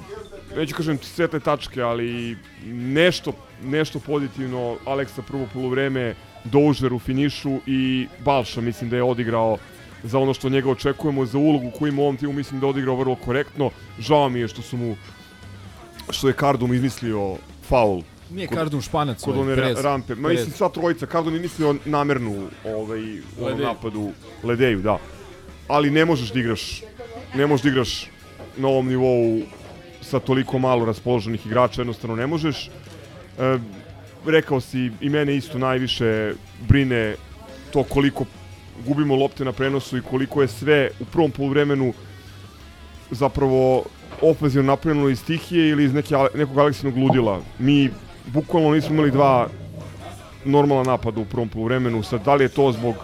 neću kažem svetle tačke, ali nešto, nešto pozitivno Aleksa prvo poluvreme Doužer u finišu i Balša mislim da je odigrao za ono što njega očekujemo, za ulogu koju ima u ovom timu mislim da je odigrao vrlo korektno. Žao mi je što su mu što je Kardum izmislio faul. Nije kod- Kardum Španac, kod ovaj, one Perez. rampe. Ma mislim sva trojica, Kardum je mislio namernu ovaj, Ledeju. napadu Ledeju, da. Ali ne možeš da igraš ne možeš da igraš na ovom nivou sa toliko malo raspoloženih igrača, jednostavno ne možeš. E, rekao si, i mene isto najviše brine to koliko gubimo lopte na prenosu i koliko je sve u prvom poluvremenu zapravo ofenzivno napravljeno iz stihije ili iz neke, nekog Aleksinog ludila. Mi bukvalno nismo imali dva normalna napada u prvom poluvremenu. Sad, da li je to zbog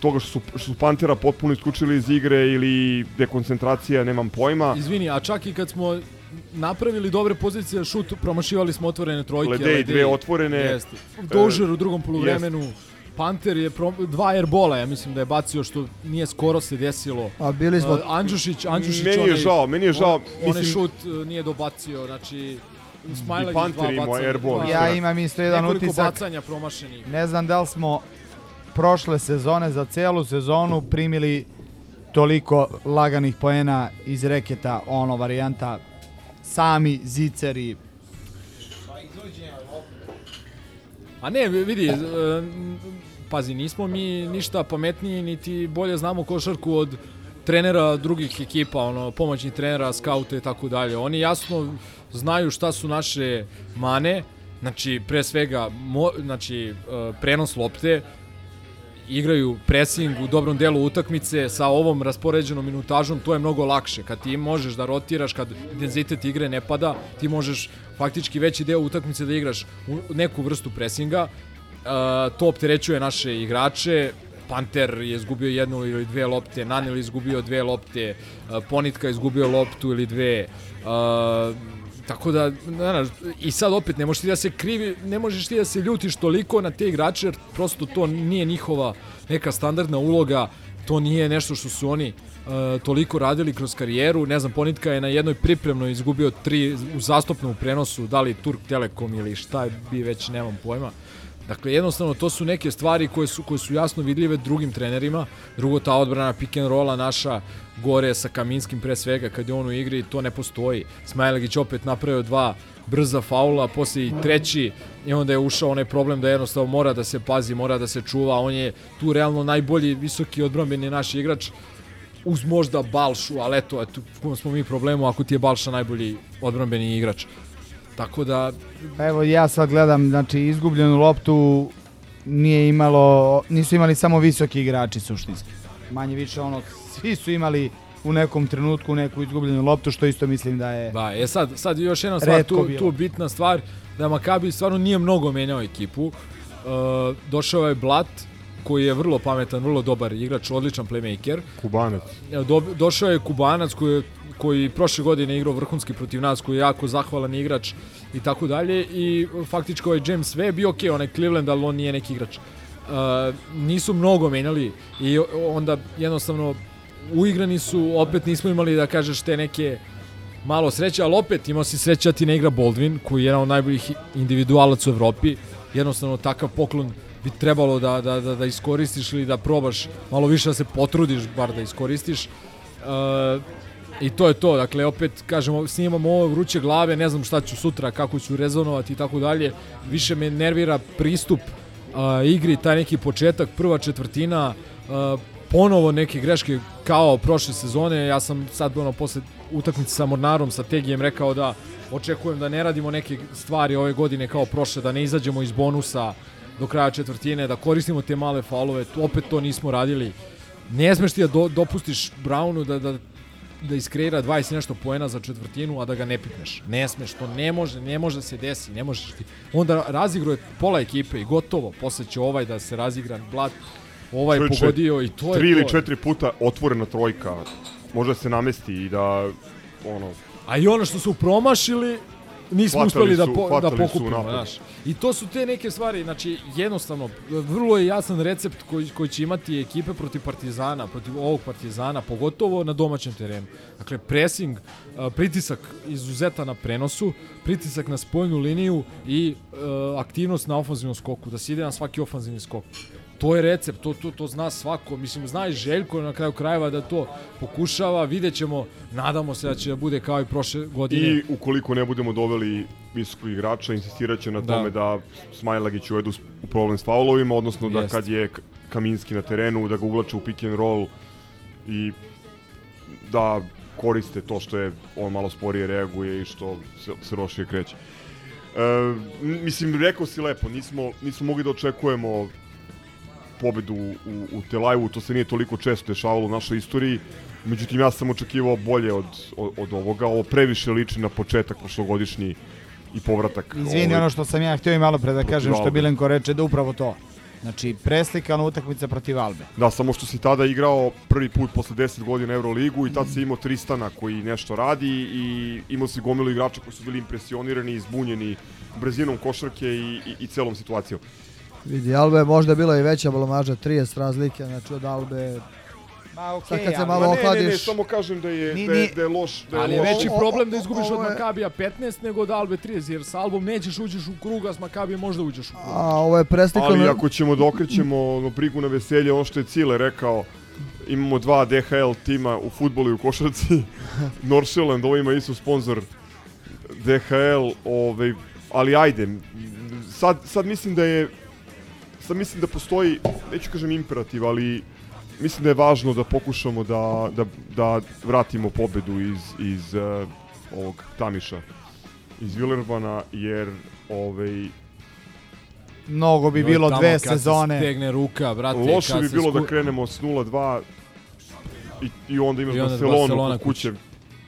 toga što su, što su Pantera potpuno isključili iz igre ili dekoncentracija, nemam pojma. Izvini, a čak i kad smo napravili dobre pozicije za šut, promašivali smo otvorene trojke. Ledej, dve otvorene. Jeste. Dožer E, u drugom poluvremenu. Panter je pro, dva airbola, ja mislim da je bacio što nije skoro se desilo. A bili smo- Uh, Andžušić, Andžušić Meni je onaj, žao, meni je žao, On, onaj mislim- šut uh, nije dobacio, znači Smajlagić Panter dva imao airball. dva- Ja imam isto jedan nekoliko utisak. bacanja promašenih. Ne znam da li smo prošle sezone za celu sezonu primili toliko laganih poena iz reketa, ono varijanta sami ziceri. A ne, vidi, e, pazi, nismo mi ništa pametniji, niti bolje znamo košarku od trenera drugih ekipa, ono, pomoćnih trenera, skauta i tako dalje. Oni jasno znaju šta su naše mane, znači, pre svega, mo, znači, e, prenos lopte, igraju pressing u dobrom delu utakmice sa ovom raspoređenom minutažom, to je mnogo lakše. Kad ti možeš da rotiraš, kad intenzitet igre ne pada, ti možeš faktički veći deo utakmice da igraš u neku vrstu pressinga. Uh, to opterećuje naše igrače. Panter je izgubio jednu ili dve lopte, Nanel je izgubio dve lopte, uh, Ponitka je izgubio loptu ili dve. Uh, Tako da, znaš, i sad opet ne možeš ti da se krivi, ne možeš ti da se ljutiš toliko na te igrače, jer prosto to nije njihova neka standardna uloga, to nije nešto što su oni uh, toliko radili kroz karijeru. Ne znam, Ponitka je na jednoj pripremnoj izgubio tri u zastupnom prenosu, da li Turk Telekom ili šta bi već, nemam pojma. Dakle, jednostavno, to su neke stvari koje su, koje su jasno vidljive drugim trenerima. Drugo, ta odbrana pick and rolla naša gore sa Kaminskim pre svega, kad je on u igri, to ne postoji. Smajlagić opet napravio dva brza faula, posle i treći i onda je ušao onaj problem da jednostavno mora da se pazi, mora da se čuva. On je tu realno najbolji visoki odbrambeni naš igrač uz možda Balšu, ali eto, eto smo mi problemu ako ti je Balša najbolji odbrambeni igrač. Tako da, Evo ja sad gledam, znači izgubljenu loptu nije imalo, nisu imali samo visoki igrači suštinski. Manje više ono, svi su imali u nekom trenutku neku izgubljenu loptu, što isto mislim da je... Da, je sad, sad još jedna stvar, tu, bilo. tu bitna stvar, da Makabi stvarno nije mnogo menjao ekipu. Uh, došao je Blat, koji je vrlo pametan, vrlo dobar igrač, odličan playmaker. Kubanac. E, Do, došao je Kubanac koji, je- koji prošle godine igrao vrhunski protiv nas, koji je jako zahvalan igrač i tako dalje i faktički ovaj James Webb bio okej, onaj Cleveland, ali on nije neki igrač. Uh, nisu mnogo menjali i onda jednostavno uigrani su, opet nismo imali da kažeš te neke malo sreće, ali opet imao si sreće da ti ne igra Baldwin, koji je jedan od najboljih individualaca u Evropi. Jednostavno takav poklon bi trebalo da, da, da, da iskoristiš ili da probaš malo više da se potrudiš bar da iskoristiš. Uh, I to je to, dakle opet kažemo snimamo ovo vruće glave, ne znam šta ću sutra, kako ću rezonovati i tako dalje. Više me nervira pristup a, igri, taj neki početak, prva četvrtina, a, ponovo neke greške kao prošle sezone. Ja sam sad ono posle utakmice sa Mornarom, sa Tegijem rekao da očekujem da ne radimo neke stvari ove godine kao prošle, da ne izađemo iz bonusa do kraja četvrtine, da koristimo te male faulove, opet to nismo radili. Ne smeš ti da do, dopustiš Brownu da, da da iskreira 20 i nešto poena za četvrtinu, a da ga ne pipneš. Ne smeš, to ne može, ne može da se desi, ne možeš ti. Onda razigruje pola ekipe i gotovo, posle će ovaj da se razigra blat, ovaj Čovječe, pogodio i to je tri ili to. četiri puta otvorena trojka, može da se namesti i da, ono, A i ono što su promašili, nismo Hvatali uspeli da, su- po, da hvatali su pokupimo, znaš. I to su te neke stvari, znači jednostavno, vrlo je jasan recept koji, koji će imati ekipe protiv Partizana, protiv ovog Partizana, pogotovo na domaćem terenu. Dakle, pressing, pritisak izuzeta na prenosu, pritisak na spoljnu liniju i aktivnost na ofanzivnom skoku, da se ide na svaki ofanzivni skok. To je recept, to, to, to zna svako. Mislim, zna i Željko na kraju krajeva da to pokušava. Vidjet ćemo, nadamo se da će da bude kao i prošle godine. I ukoliko ne budemo doveli visokog igrača, insistirat će na Da. tome da Smajlagić uvedu u problem s faulovima, odnosno da Jest. kad je Kaminski na terenu, da ga uvlače u pick and roll i da koriste to što je on malo sporije reaguje i što se, se lošije kreće. E, mislim, rekao si lepo, nismo, nismo mogli da očekujemo pobedu u, u Telajvu, to se nije toliko često dešavalo u našoj istoriji, međutim ja sam očekivao bolje od, od, od ovoga, ovo previše liči na početak prošlogodišnji i povratak. Izvini, ovaj, ono što sam ja htio i malo pre da kažem, što. Bilenko reče, da upravo to. Znači, preslikana utakmica protiv Albe. Da, samo što si tada igrao prvi put posle 10 godina Euroligu i tad si imao Tristana koji nešto radi i imao si gomilu igrača koji su bili impresionirani i zbunjeni brzinom košarke i, i, i celom situacijom. Vidi, Alba je možda bila i veća blomaža, 30 razlike, znači od Albe... Ma Sad okej, kad se ali- malo Ma ne, ne, ne, ohladiš... samo kažem da je, Ni- da, je, ni- da je loš, da je Ali je loš. veći O- o- problem da izgubiš od ovo je- Makabija 15 nego od Albe 30, jer sa Albom nećeš uđeš u krug, a s Makabijem možda uđeš u krug. A ovo je preslikano... Ali ako ćemo da okrećemo no, brigu na veselje, ono što je Cile rekao, imamo dva DHL tima u futbolu i u košarci. Norseland, ovo ima isto sponsor DHL, ovaj, ali ajde, sad, sad mislim da je sad mislim da postoji, neću kažem imperativ, ali mislim da je važno da pokušamo da, da, da vratimo pobedu iz, iz uh, ovog Tamiša, iz Villerbana, jer ovaj, Mnogo bi Joj, bilo dve kad se sezone. stegne ruka, brate. Loše kad bi bilo da sku- krenemo s 0-2 i, i onda imaš I onda Barcelonu Barcelona kod kuće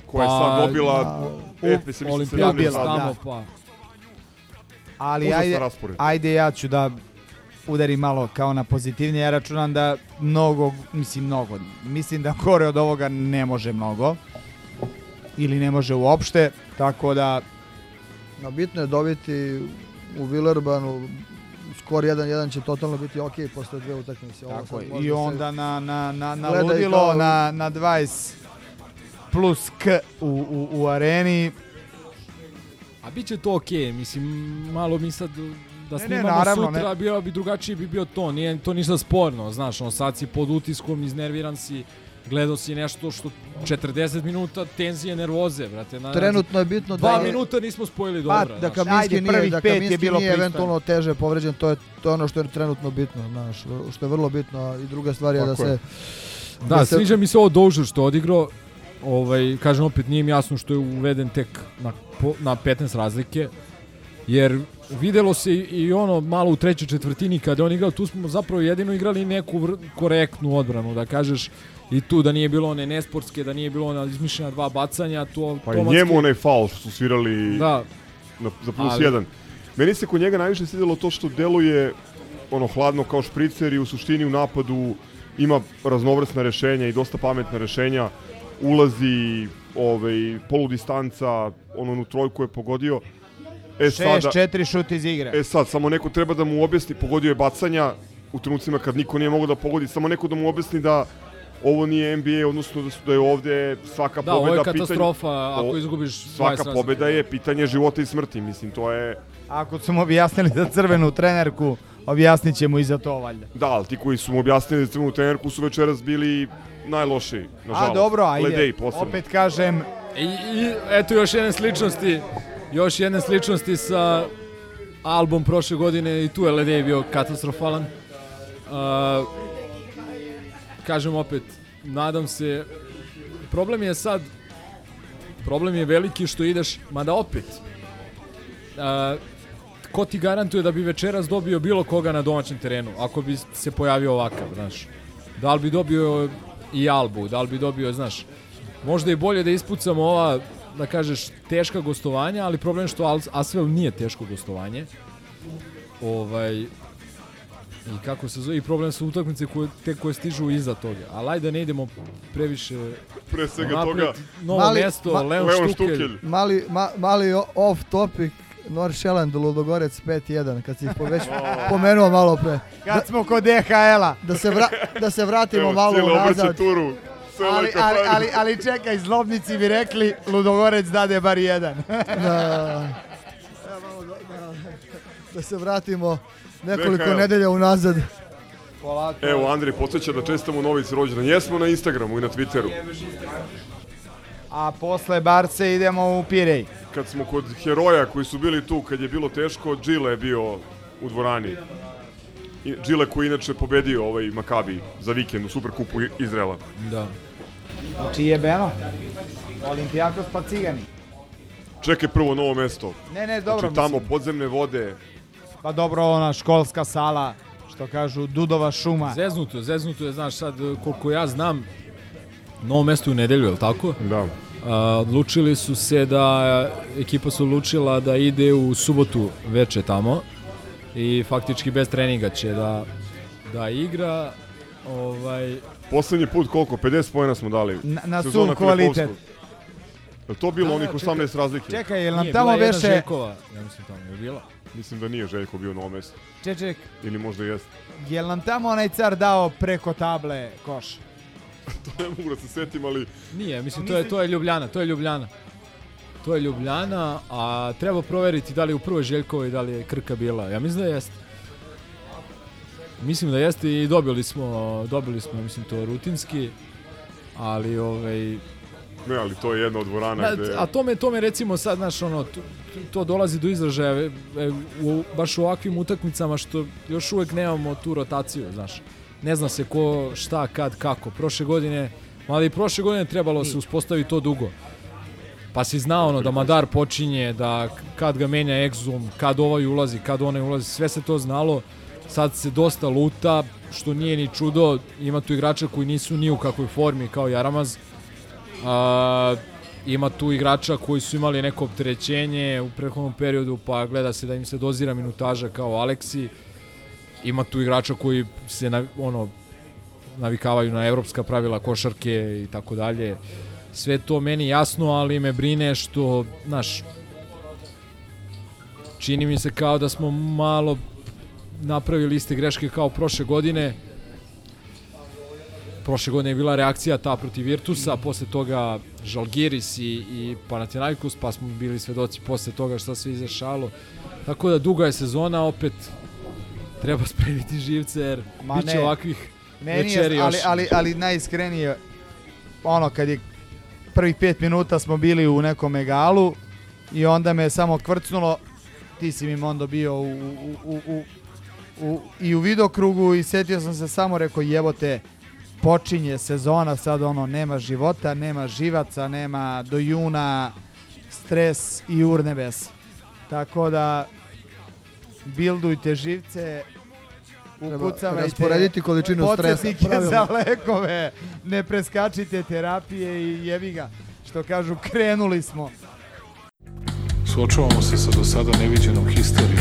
koja je Pa, sad dobila a, Efes, mislim, Olimpijakos 17 dobila, dana. tamo, da. pa... Ali ajde, raspored. ajde ja ću da udarim malo kao na pozitivnije. Ja računam da mnogo, mislim mnogo, mislim da gore od ovoga ne može mnogo. Ili ne može uopšte, tako da No, bitno je dobiti u Villerbanu skor 1-1 će totalno biti ok posle dve utakmice. Ovo Tako je. I se- onda na, na, na, na i ludilo, kao- na, na 20 plus k u, u, u areni. A bit će to okej, mislim, malo mi sad da Ne, ne, snimamo naravno, sutra, ne. bio bi drugačiji bi bio to, nije to ništa sporno, znaš, on sad si pod utiskom, iznerviran si, gledao si nešto što 40 minuta tenzije, nervoze, brate. Na, Trenutno je bitno Dva da je- minuta nismo spojili Pa, dobro. da znaš. Kaminski Ajde, nije, da je Kaminski bilo nije pristojno. eventualno teže povređen, to je to je ono što je trenutno bitno, znaš, što je vrlo bitno a i druga stvar je da Tako se je. Da, se- sviđa mi se ovo Dožer što je odigrao. Ovaj, kažem opet, nije mi jasno što je uveden tek na, po, na 15 razlike. Jer videlo se i, ono malo u trećoj četvrtini kada on igrao, tu smo zapravo jedino igrali neku korektnu odbranu, da kažeš i tu da nije bilo one nesportske, da nije bilo ona izmišljena dva bacanja, tu Pa i njemu onaj faul što su svirali Da. na, za plus Ali- jedan. Meni se kod njega najviše svidjelo to što deluje ono hladno kao špricer i u suštini u napadu ima raznovrsna rešenja i dosta pametna rešenja. Ulazi ovaj, poludistanca, ono onu trojku je pogodio. E 6-4 šut iz igre. E sad, samo neko treba da mu objasni, pogodio je bacanja u trenucima kad niko nije mogao da pogodi, samo neko da mu objasni da ovo nije NBA, odnosno da, su, da je ovde svaka Da, ovo je katastrofa pitanje, ako izgubiš 20 Svaka pobeda je pitanje života i smrti, mislim, to je... Ako su mu objasnili da crvenu trenerku objasnit će mu i za to valjda. Da, ali ti koji su mu objasnili crvenu trenerku su večeras bili najlošiji, nažalost. A dobro, ajde, posebno. opet kažem, I, I eto još jedne sličnosti, još jedne sličnosti sa album prošle godine i tu je bio katastrofalan. Uh, kažem opet, nadam se, problem je sad, problem je veliki što ideš, mada opet, uh, ko ti garantuje da bi večeras dobio bilo koga na domaćem terenu, ako bi se pojavio ovakav, znaš. Da li bi dobio i Albu, da li bi dobio, znaš, možda je bolje da ispucamo ova, da kažeš, teška gostovanja, ali problem je što Asvel nije teško gostovanje. Ovaj, I kako se zove, i problem su utakmice koje, te koje stižu iza toga. Ali ajde da ne idemo previše Pre svega napred. toga, Novo Mali- mesto, ma- Leon, Leon Štukelj. Štukelj. Mali, ma, mali off topic, Noršeland, Ludogorec 5-1, kad si ih poveć pomenuo malo pre. kad smo kod DHL-a. Da se, vra, da se vratimo Evo, malo cijelo obrće unazad. turu. Sve Ali, ali, ali, ali čekaj, zlobnici bi rekli Ludogorec dade bar jedan. Da, da se vratimo nekoliko nedelja unazad. Polako. Evo, Andrej podsjeća da čestamo Novici rođendan. Jesmo na Instagramu i na Twitteru. A posle Barce idemo u Pirej. Kad smo kod heroja koji su bili tu kad je bilo teško, Džile je bio u dvorani. I- Džile koji inače pobedio ovaj Makabi za vikend u Superkupu Izrela. Da. Čiji je Beno? Olimpijakos pa Cigani. Čekaj prvo novo mesto. Ne, ne, dobro, Znači tamo mislim. podzemne vode. Pa dobro, ona školska sala, što kažu, Dudova šuma. Zeznuto, zeznuto je, znaš, sad koliko ja znam, novo mesto u nedelju, je li tako? Da. A, odlučili su se da, ekipa su odlučila da ide u subotu veče tamo i faktički bez treninga će da, da igra. Ovaj, Poslednji put koliko? 50 pojena smo dali. Na- na Sezona kvalitet. Je to bilo Da, onih da, čekaj. 18 razlike? Čekaj, jel nam nije, tamo bila jedna. Žekova, ja mislim tamo je bila. Mislim da nije Željko bio novo mesto. Ček, ček, Ili možda jeste. jel nam tamo onaj car dao preko table koš? To ne mogu da se setim, ali... Nije, mislim, to je, to je Ljubljana, to je Ljubljana. To je Ljubljana, a treba proveriti da li je u prvoj Željkovoj, da li je Krka bila. Ja mislim da jeste. Mislim da jeste i dobili smo, dobili smo, mislim, to rutinski, ali ovaj... Ne, ali to je jedna od dvorana Na, gde... a to me, to me recimo sad, znaš, ono, to, to dolazi do izražaja e, e, u, baš u ovakvim utakmicama što još uvek nemamo tu rotaciju, znaš. Ne zna se ko, šta, kad, kako. Prošle godine, ali i prošle godine trebalo se uspostaviti to dugo. Pa si znao ono da Madar počinje, da kad ga menja Exum, kad ovaj ulazi, kad onaj ulazi, sve se to znalo. Sad se dosta luta, što nije ni čudo, ima tu igrača koji nisu ni u kakvoj formi kao Jaramaz. A, ima tu igrača koji su imali neko opterećenje u prethodnom periodu, pa gleda se da im se dozira minutaža kao Aleksi. Ima tu igrača koji se na, ono navikavaju na evropska pravila košarke i tako dalje. Sve to meni jasno, ali me brine što, znaš, čini mi se kao da smo malo napravili iste greške kao prošle godine. Prošle godine je bila reakcija ta protiv Virtusa, posle toga Žalgiris i, i Panathinaikos, pa smo bili svedoci posle toga šta se izašalo. Tako da duga je sezona, opet treba spremiti živce jer Ma bit će ne. ovakvih Meni večeri je, još. ali, ali, ali najiskrenije, ono, kad je prvih pet minuta smo bili u nekom egalu i onda me samo kvrcnulo, ti si mi Mondo bio u, u, u, u, u, i u vidokrugu i setio sam se samo, rekao, jebote, počinje sezona, sad ono, nema života, nema živaca, nema do juna, stres i urnebes. Tako da, bildujte živce, ukucavajte rasporediti količinu stresa, podsjetnike za lekove, ne preskačite terapije i jebi ga. Što kažu, krenuli smo. Suočavamo se sa do sada neviđenom histerijom.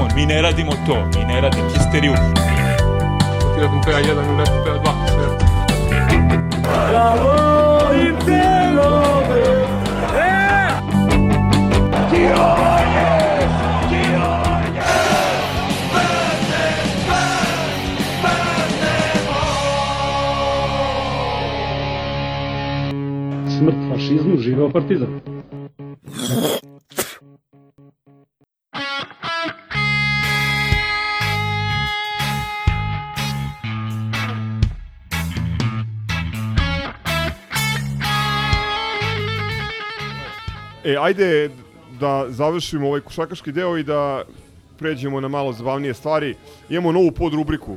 On, mi ne radimo to, mi ne radimo histeriju. Ti da treba jedan ili neko treba dva. Bravo im fašizmu, živeo partizan. E, ajde da završimo ovaj košakaški deo i da pređemo na malo zabavnije stvari. Imamo novu podrubriku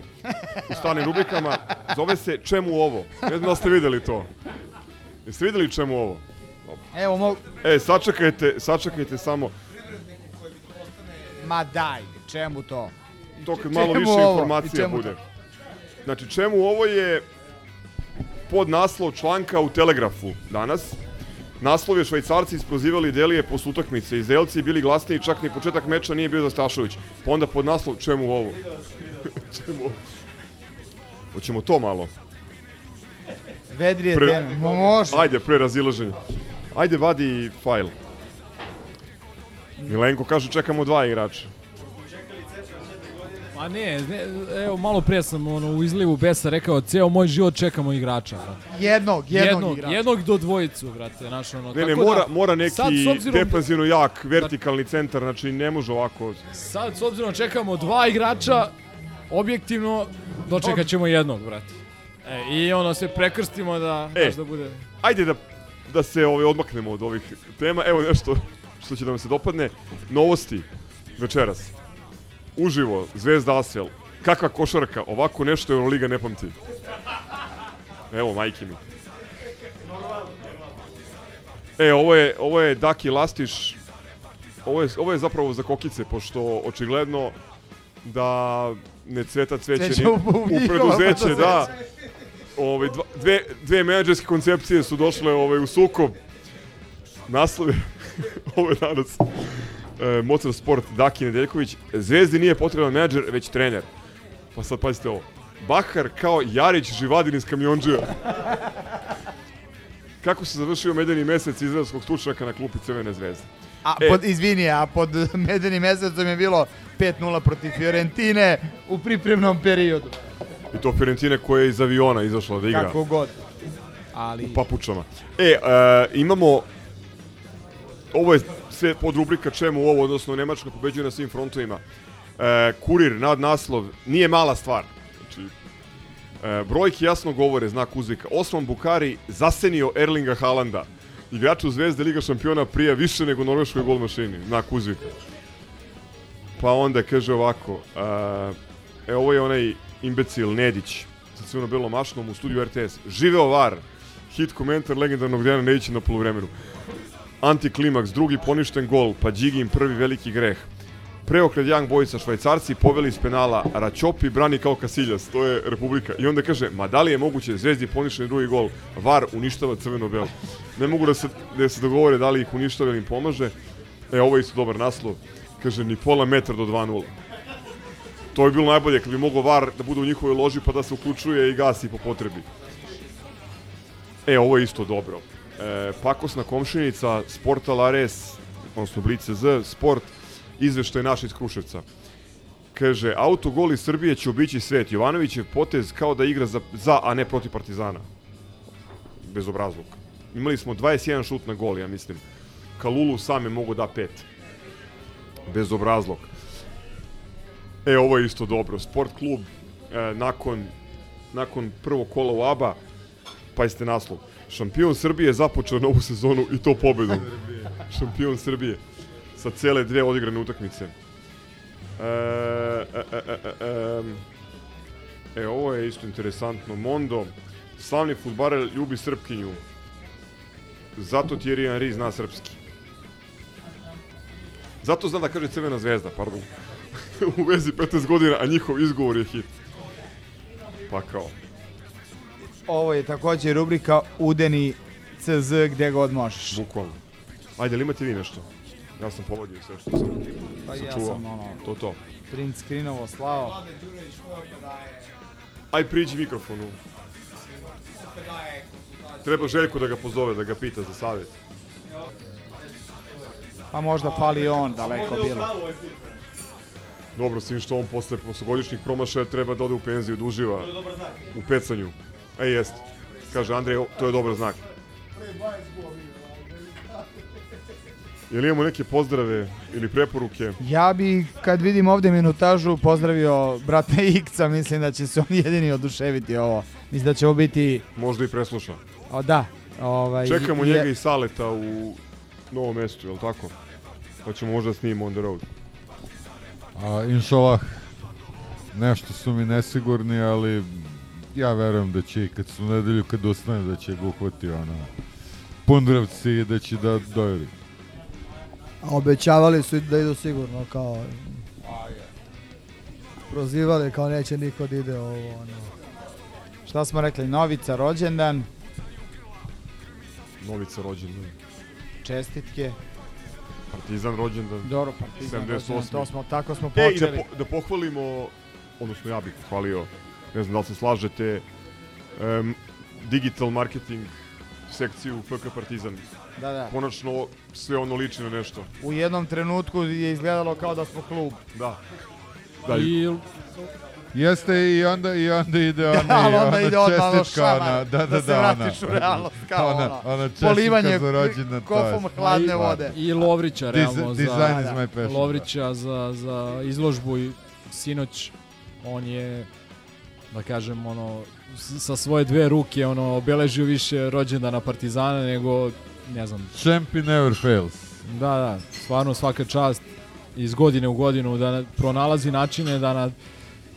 u stanim rubrikama. Zove se Čemu ovo? Ne znam da ste videli to. Jeste videli čemu ovo? Evo, mogu... E, sačekajte, sačekajte samo. Ma daj, čemu to? To kad malo Čemu više ovo? I informacija bude. Znači, čemu ovo je pod naslov članka u Telegrafu danas. Naslov je Švajcarci isprozivali Delije posle utakmice. Izraelci bili glasniji, čak ni početak meča nije bio zastrašujuć. Pa onda pod naslov čemu ovo? čemu ovo? Hoćemo to malo. Vedri je tema. Mo- Može. Ajde, pre razilaženja. Ajde, vadi fajl. Milenko kaže čekamo dva igrača. Ma ne, ne, evo malo pre sam ono, u izlivu besa rekao, ceo moj život čekamo igrača. brate. Jednog, jednog, jednog, igrača. jednog do dvojicu, brate, znaš, ono. Ne, ne, tako mora, da, mora neki sad, s obzirom da- defanzivno jak, vertikalni centar, znači ne može ovako. Sad, s obzirom da čekamo dva igrača, objektivno dočekat ćemo jednog, brate. E, I ono se prekrstimo da, E, da bude... Ajde da, da se ovaj, odmaknemo od ovih tema. Evo nešto što će da vam se dopadne. Novosti večeras. Uživo, Zvezda Asvel. Kakva košarka, ovako nešto Euroliga ne pamti. Evo, majke mi. E, ovo je, ovo je Daki Lastiš. Ovo je, ovo je zapravo za kokice, pošto očigledno da ne cveta cveće Cveće ni, u- u u njihovo preduzeće, da. Preduzeće. Ovaj, dva, dve, dve menadžerske koncepcije su došle ovaj, u sukob. Naslov je, ovo je danas, e, Mozart Sport, Daki Nedeljković. Zvezdi nije potreban menadžer, već trener. Pa sad pazite ovo. Bahar kao Jarić Živadin iz kamionđija. Kako se završio medeni mesec izraelskog stručnjaka na klupi Crvene zvezde? A, E. pod, izvini, a pod medenim mesecom je bilo 5-0 protiv Fiorentine u pripremnom periodu. I to Fiorentina koja je iz aviona izašla da igra. Kako god. Ali... U papučama. E, e, imamo... Ovo je sve pod rubrika čemu ovo, odnosno Nemačka pobeđuje na svim frontovima. E, kurir, nad naslov, nije mala stvar. Znači, e, brojke jasno govore, znak uzvika. Osman Bukari zasenio Erlinga Haalanda. Igraču Zvezde Liga šampiona prije više nego norveškoj gol mašini, znak uzvika. Pa onda kaže ovako, e, e ovo je onaj imbecil Nedić sa crveno-belom mašnom u studiju RTS. Živeo VAR, hit komentar legendarnog Dejana Nedića na poluvremenu. Antiklimaks, drugi poništen gol, pa Đigin prvi veliki greh. Preokret Young Boysa, švajcarci poveli iz penala, Račopi brani kao Kasiljas, to je Republika. I onda kaže, ma da li je moguće Zvezdi poništen drugi gol, VAR uništava crveno-belo. Ne mogu da se, da se dogovore da li ih uništava ili im pomaže. E, ovo je isto dobar naslov. Kaže, ni pola metra do 2-0. To bi bilo najbolje kad bi mogao VAR da bude u njihovoj loži pa da se uključuje i gasi po potrebi. E, ovo je isto dobro. E, pakosna komšinica, Sportal Ares, odnosno Blice Z, Sport, izveštaj naš iz Kruševca. Kaže, autogol iz Srbije će obići svet. Jovanović je potez kao da igra za, za a ne protiv Partizana. Bezobrazluk. Imali smo 21 šut na gol, ja mislim. Kalulu sam je mogo da pet. Bezobrazluk. E, ovo je isto dobro. Sport klub e, nakon, nakon prvog kola u ABA, pa jeste naslov. Šampion Srbije započeo novu sezonu i to pobedom. Šampion Srbije. Sa cele dve odigrane utakmice. E, e, e, e, e, e, e, ovo je isto interesantno. Mondo, slavni futbarer ljubi Srpkinju. Zato Thierry Henry zna srpski. Zato zna da kaže Crvena zvezda, pardon. U vezi 15 godina, a njihov izgovor je hit. Pa kao. Ovo je takođe rubrika Udeni CZ gde god možeš. Bukvalno. Ajde, ali imate vi nešto? Ja sam povodio sve što sam Pa ja sam ono... To to. Print screenovo slao. Aj priđi mikrofonu. Treba Željko da ga pozove, da ga pita za savjet. Pa možda fali on daleko bilo. Dobro, s tim što on posle prošlogodišnjih promašaja treba da ode u penziju, da uživa u pecanju. E, jeste. Kaže Andrej, to je dobar znak. Jel imamo neke pozdrave ili preporuke? Ja bi, kad vidim ovde minutažu, pozdravio brata Ikca, mislim da će se on jedini oduševiti ovo. Mislim da će ovo biti... Možda i presluša. O, da. Ovaj, Čekamo je- njega i Saleta u novom mestu, je li tako? Pa ćemo možda snimimo on the road. A, inšalah, nešto su mi nesigurni, ali ja verujem da će i kad su nedelju kad ustane da će ga uhvati ono Pundravci i da će da dojeli. A obećavali su da idu sigurno kao prozivali kao neće niko da ide ovo ono. Šta smo rekli, Novica rođendan, Novica rođendan. čestitke. Partizan rođendan. Dobro, Partizan 78. rođendan, to smo, tako smo E, i počeli. da, po, da pohvalimo, odnosno ja bih pohvalio, ne znam da li se slažete, em, digital marketing sekciju FK Partizan. Da, da. Konačno sve ono liči na nešto. U jednom trenutku je izgledalo kao da smo klub. Da. Da, I Jeste i onda i onda ide ona, Ali onda ona ide odmah čestitka, šamar, ona, da, da, da da, se ona, vratiš u realnost, kao ona, ona čestitka polivanje za rođendan, to kofom hladne stvar. vode. I Lovrića, realno, is za, my passion, Lovrića za, za izložbu i sinoć on je, da kažem, ono, sa svoje dve ruke, ono, obeležio više rođendana Partizana nego, ne znam, Champion never fails. Da, da, stvarno svaka čast iz godine u godinu da na- pronalazi načine da na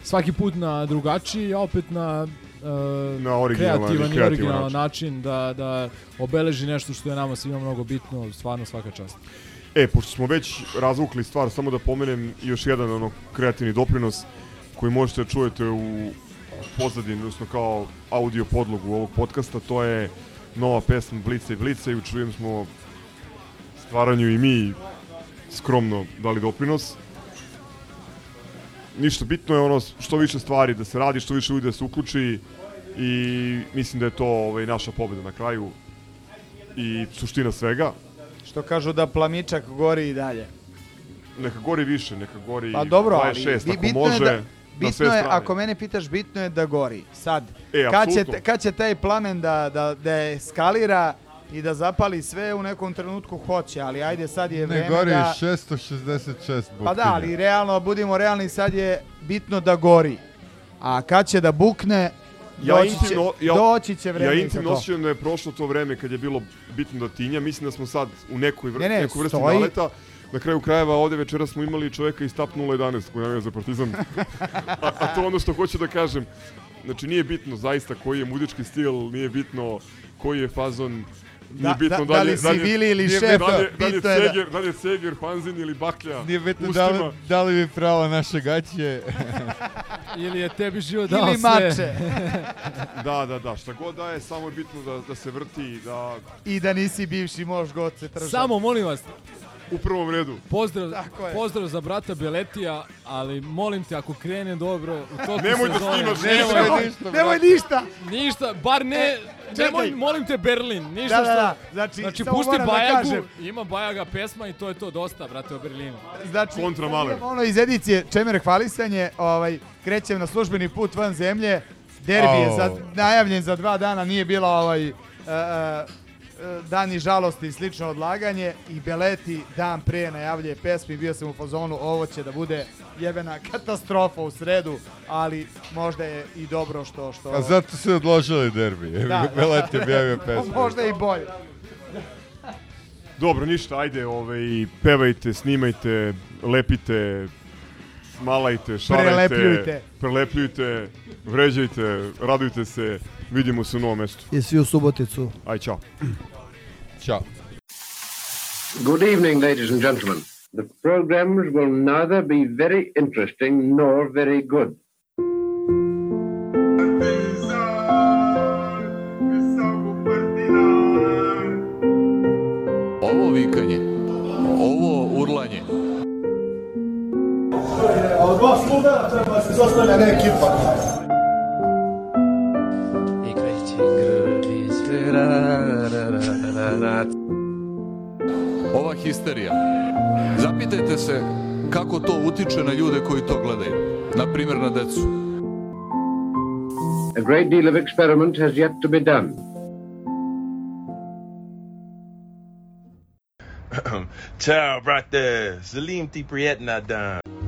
svaki put na drugačiji, a opet na uh, Na originalan kreativan i originalan način. način da, da obeleži nešto što je nama svima mnogo bitno, stvarno svaka čast. E, pošto smo već razvukli stvar, samo da pomenem još jedan ono kreativni doprinos koji možete da čujete u pozadini, odnosno kao audio podlogu ovog podcasta, to je nova pesma Blica i Blica i u čijem smo stvaranju i mi skromno dali doprinos. Ništa bitno je ono što više stvari da se radi, što više ljudi da se uključi i mislim da je to ovaj, naša pobeda na kraju i suština svega. Što kažu da plamičak gori i dalje. Neka gori više, neka gori Pa dobro, ali 26 bi- ako bitno može, je da, na bitno je, ako mene pitaš, bitno je da gori. Sad, E, kad, će, kad će taj plamen da, da, da eskalira i da zapali sve u nekom trenutku hoće, ali ajde sad je Ne vreme gori da... 666 Pa da, ali realno, budimo realni, sad je bitno da gori. A kad će da bukne, Ja doći, će, intimno, ja, doći će vreme ja intimno osjećam da je prošlo to vreme kad je bilo bitno da tinja. Mislim da smo sad u nekoj, vr Ne, ne, nekoj vrsti stoji. naleta. Na kraju krajeva ovde večera smo imali čoveka iz TAP 011 koji navija za Partizan. a, a to je ono što hoću da kažem. Znači nije bitno zaista koji je muzički stil, nije bitno koji je fazon, Da- bitno da- da li dalje, si dalje, Vili ili šef, bitno dalje, dalje, je da- Seger, dalje Seger, Fanzin ili Baklja. Nije bitno da li, da li vi pravo naše gaće. Ili je tebi život Ili dao sve. mače. da, da, da, šta god da je, samo je bitno da, da se vrti i da I da nisi bivši mož goce tržan. Samo molim vas, u prvom redu. pozdrav, Tako je. pozdrav za brata Beletija, ali molim te ako krene dobro u toku Nemoj da snimaš, nemoj, nemoj ništa, Nemoj ništa! Ništa, bar ne, nemoj, molim te Berlin, ništa Da, da, da, znači, znači pusti da Bajagu, kažem. ima Bajaga pesma i to je to dosta, brate, o Berlinu. Znači, Kontra imamo ono iz edicije Čemer hvalisanje, ovaj, krećem na službeni put van zemlje, derbi je za, najavljen za dva dana, nije bilo ovaj, uh, dani žalosti i slično odlaganje i Beleti dan pre najavljuje pesmi, bio sam u fazonu, ovo će da bude jebena katastrofa u sredu, ali možda je i dobro što... što A zato su odložili derbi. Da, da. Belet je objavio pesmu. možda i bolje. Dobro, ništa, ajde, ovaj, pevajte, snimajte, lepite, smalajte, šarajte, Prelepljujte. prelepljujte, vređajte, radujte se, vidimo se u novom mestu. I svi u Suboticu. Aj, čao. Ćao. Good evening, ladies and gentlemen. The programs will neither be very interesting nor very good. Sluga treba se zostane ne ekipa. ova histerija. Zapitajte se kako to utiče na ljude koji to gledaju. Na primjer na decu. A great deal of experiment has yet to be done. Ciao, brate. Salim ti prijetna dan.